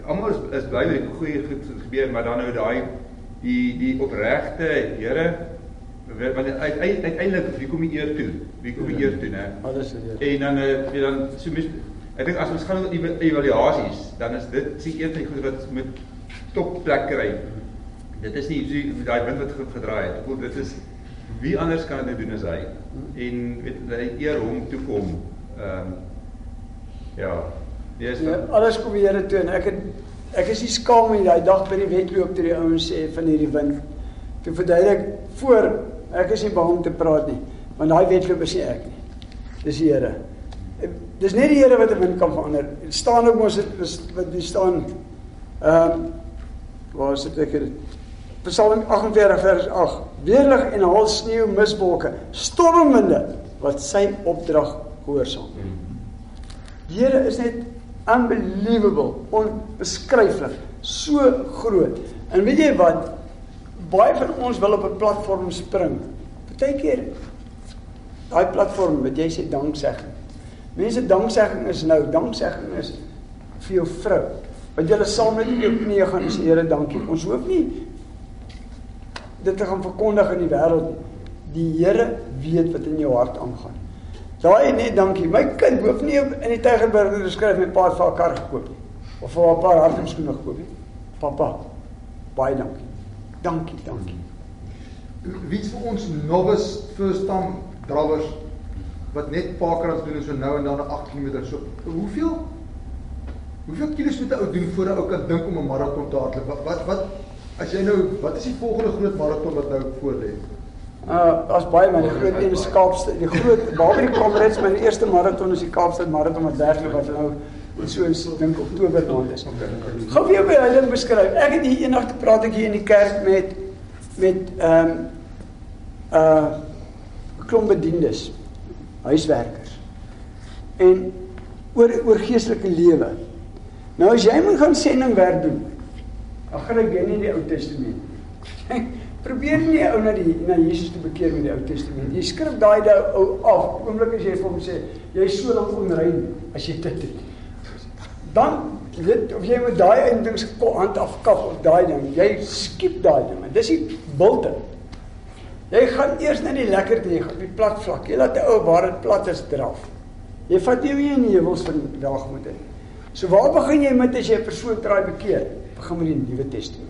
Almal is is bly met die goeie goed gebeur, maar dan nou daai die die opregte Here want uiteindelik wie kom die eer toe? Wie kom die eer toe, né? Alles is hier. En dan eh uh, dan so mis ek dink as ons gaan oor evaluasies, dan is dit sien een van die goed wat met top plek kry. Dit is nie so daai wind wat ge- gedraai het. Ek voel dit is wie anders kan dit nou doen as hy? En weet hy eer hom toe kom. Ehm ja. Nee, is Ja, van, alles kom die Here toe en ek het ek is nie skaam nie daai dag by die wedloop toe die ouens sê van hierdie wind. Toe verduidelik voor ek is nie bang om te praat nie, want daai wedloop is nie ek nie. Dis die Here. Dis net die Here wat 'n wind kan verander. Dit staan ook dit is wat die staan ehm waar is dit ek het? Psalm 48 vers 8. Weerlig en haal sneeu miswolke, stormwinde wat sy opdrag gehoorsaam. Die Here is net unbelievable, onbeskryflik, so groot. En weet jy wat? Baie van ons wil op 'n platform spring. Partykeer daai platform wat jy sê danksegging. Mense danksegging is nou, danksegging is vir jou vrou. Want jy saam met jou knieë gaan en sê Here, dankie. Ons hoef nie dit te gaan verkondig in die wêreld nie. Die Here weet wat in jou hart aangaan. Daai net dankie. My kind hoef nie in die Tygerberg te skryf met pa het vir haar kar gekoop nie. Of vir haar 'n paar hardloopskoene gekoop nie. Papa, baie dankie. Dankie, dankie. Wie's vir ons novice first time drawers wat net parkrans doen en so nou en dan 'n 8 km so. Hoeveel Hoeveel kilos moet 'n ou doen voor 'n ou kan dink om 'n maraton te hardloop? Wat wat as jy nou wat is die volgende groot maraton wat nou voor lê? Uh daar's baie die groot een is Kaapstad. Die groot die Comrades my eerste maraton is die Kaapstad maraton wat werklik wat nou so is dink Oktober maand is. Gou vir jou by ding beskryf. Ek het hier eendag gepraat ek hier in die kerk met met ehm um, uh klomp bedienis, huiswerkers. En oor oor geestelike lewe. Nou as jy moet gaan sendingwerk doen, dan gryp jy nie die Ou Testament. Probeer nie ou na die na Jesus te bekeer met die Ou Testament. Jy skryf daai ou af. Oomblik as jy vir hom sê jy is so lank onrein as jy dit het. Dan weet of jy met daai eindings hand afkap of daai ding, jy skiep daai ding. Dis die bulte. Jy gaan eers na die lekker ding, op die plat vlak. Jy laat 'n ou waar dit plat is draf. Jy vat nie weer in die heuwels van die dag moet in. So waar begin jy met as jy 'n persoon traai bekeer? Begin met die Nuwe Testament.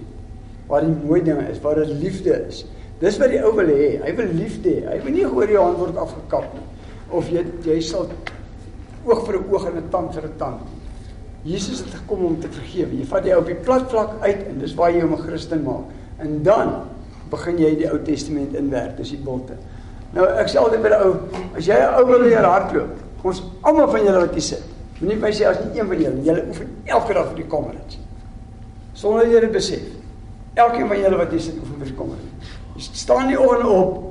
Waar die mooi dinge is, waar dit liefde is. Dis wat die ou wil hê. Hy wil liefde hê. Hy wil nie hoor jou hand word afgekap nie. Of jy jy sal oog vir 'n oog en 'n tand vir 'n tand. Jesus het gekom om te vergewe. Jy vat jy op die plat vlak uit en dis waar jy hom 'n Christen maak. En dan begin jy die Ou Testament inwerk, dis die bolte. Nou ek sê altyd by die ou, as jy 'n ou wil leer hardloop, ons almal van julle wat hier sit. Moenie my sê as nie een van julle, julle oefen elke dag vir die Comrades. Sonder jy dit besef. Elkeen van julle wat hier sit oefen vir die Comrades. Jy staan nie oggend op.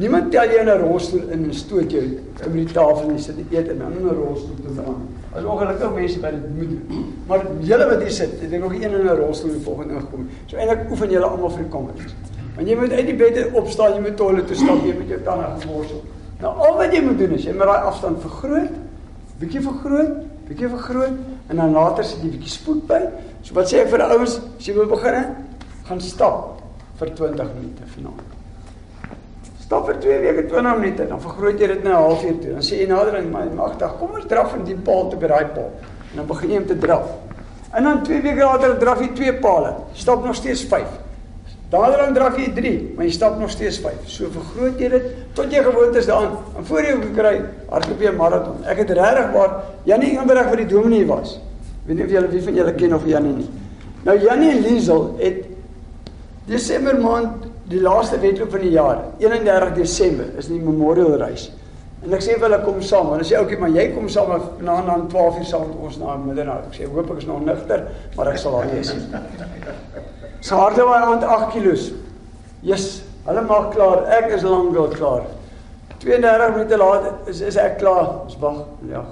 Niemand tel jou in 'n rolstoel in en stoot jou op die tafel en jy sit eet en dan in 'n rolstoel te staan. As ongelukkig mense by dit moet doen. Maar julle wat hier sit, ek nog een in 'n rolstoel die volgende ingekom. So eintlik oefen julle almal vir die Comrades. Want jy moet uit die bed opstaan, jy moet toilet toe stap, jy moet jou tande borsel. Nou al wat jy moet doen is jy moet daai afstand vergroot, bietjie vergroot, bietjie vergroot en dan later sit jy bietjie spoed by. So wat sê ek vir die ouens, as jy wil begin, gaan stap vir 20 minute vanaand. Stap vir 2 weke 20 minute, dan vergroot jy dit na 'n halfuur toe. Dan sê jy nader aan my magtig, kom ons draf in die paal te by daai paal. En dan begin jy om te draf. En dan 2 weke later draf jy twee palle. Stap nog steeds 5. Daardie dan draf jy 3, maar jy stap nog steeds 5. So vergroot jy dit tot jy gewoond is daaraan. En voor jy hom kry, hardloop jy 'n maraton. Ek het regtig waar Janie Ingebreg vir die dominee was. Weet nie of julle wie van julle ken of Janie nie. Nou Janie en Liesel het Desember maand die laaste wedloop van die jaar, 31 Desember, is die memorial reis. En ek sê vir hulle kom saam, en as jy oukie, maar jy kom saam na na 12 uur saam met ons na middernaand. Ek sê hoop ek is nog nigter, maar ek sal daar wees. Sy harte was aan 8 kg. Yes, hulle maak klaar. Ek is lankal klaar. 32 minute later is is ek klaar. Ons wag. Ja.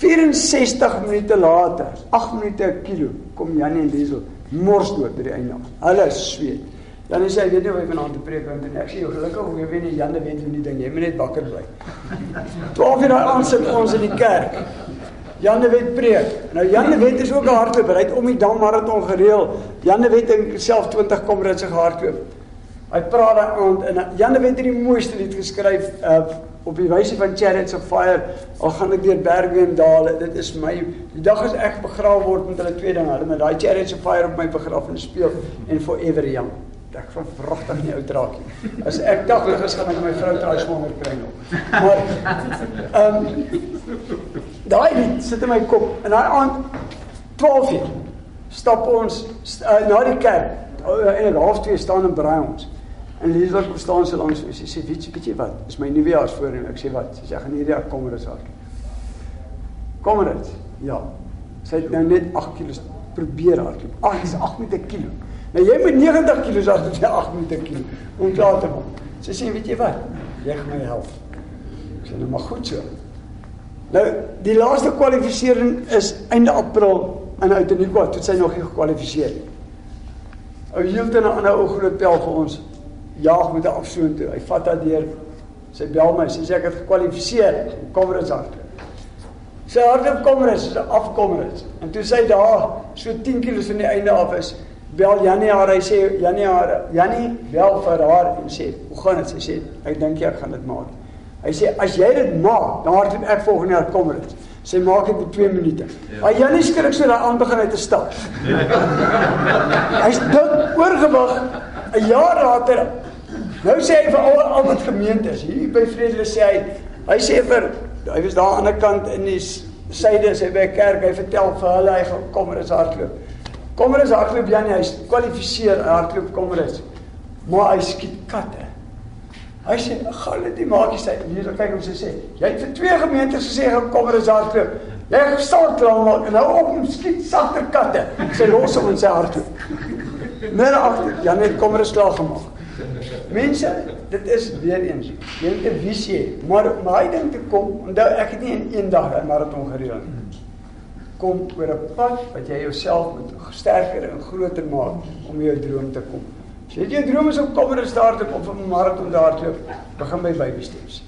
64 minute later, 8 minute 'n kilo, kom Janie en Liesel mors dood by die einde. Hulle sweet. Dan sê hy weet nie hoe hy vanaand te preek want ek sê jy gelukkig hoe jy weet nie Janne weet hoe die ding jy moet net wakker bly. *laughs* 12 uur aan sit ons in die kerk. Janne weet preek. Nou Janne weet is ook 'n hardloper. Hy het om die dam maraton gereël. Janne weet self 20 kom rit sy hardloop. Hy praat daai aand en Janne weet het die mooiste lied geskryf uh, op die wyse van Chariots of Fire. Al gaan ek deur berge en dale. Dit is my die dag as ek begrawe word met hulle twee dinge. Hulle met daai Chariots of Fire op my begrafenis speel en forever young ek van vragtig nie oud raak nie. As ek 80 is gaan ek my vrou try swanger kry nog. Maar ehm um, daai lied sit in my kop en daai aand 12 uur stap ons uh, na die kerk uh, en half 2 staan en braai ons. En Liesel kom staan so langs my. Sy sê, "Weet jy, weet jy wat? Dis my nuwejaarsvoorneme." Ek sê, "Wat?" Sy sê, "Ek gaan hierdie jaar kommer is haar." Kommer dit. Ja. Sy het nou net 8 kg probeer hardloop. Ag, dis 8 met 'n kilo. Nou jy moet 90 kg as jy 8 moet kg om klaar te maak. Sy sê weet jy wat? Jy gaan my help. Ek sê nou maar goed so. Nou die laaste kwalifisering is einde April in Outeniqua, toe sy nog nie gekwalifiseer nie. Ou Hilton 'n ander ou groot pel vir ons jaag met 'n afsoen toe. Hy vat haar deur. Sy bel my, sy sê ek het gekwalifiseer. Kom rus hard. Sy hardloop kom rus, sy afkom rus. En toe sy daar so 10 kg van die einde af is, bel Janie haar, hy sê Janie haar, Janie bel vir haar en sê, "Hoe gaan dit?" Sy sê, "Ek dink jy gaan dit maak." Hy sê, "As jy dit maak, dan hardloop ek volgende jaar kom dit." Sy maak dit in 2 minute. Ja. Maar Janie skrik so daar aan begin hy te stap. *laughs* Hy's dood oorgewig 'n jaar later. Nou sê hy vir al al wat gemeentes hier by Vredele sê hy, hy sê vir hy was daar aan die ander kant in die syde sê by 'n kerk, hy vertel vir hulle hy gaan kom dit hardloop. Kommerus hardloop Janie, hy kwalifiseer hardloop Kommerus. Maar hy skiet katte. Hy sê, "Gaan dit nie maak jy sê, hier kyk hoe sy sê. Jy het vir twee gemeentes gesê gaan Kommerus hardloop. Jy staan klaar maak en nou op hom skiet sagter katte." Sy los hom in sy hardloop. Net agter, Janie het Kommerus klaar gemaak. Mense, dit is weer eens. Jy moet 'n visie hê, maar om daai ding te kom, onthou ek het nie in een dag 'n maraton gereël nie kom oor 'n pad wat jy jouself moet sterker en groter maak om jou droom te kom. As jy jou droom is om kommer te start op 'n marathon te hardloop, begin by baby steps.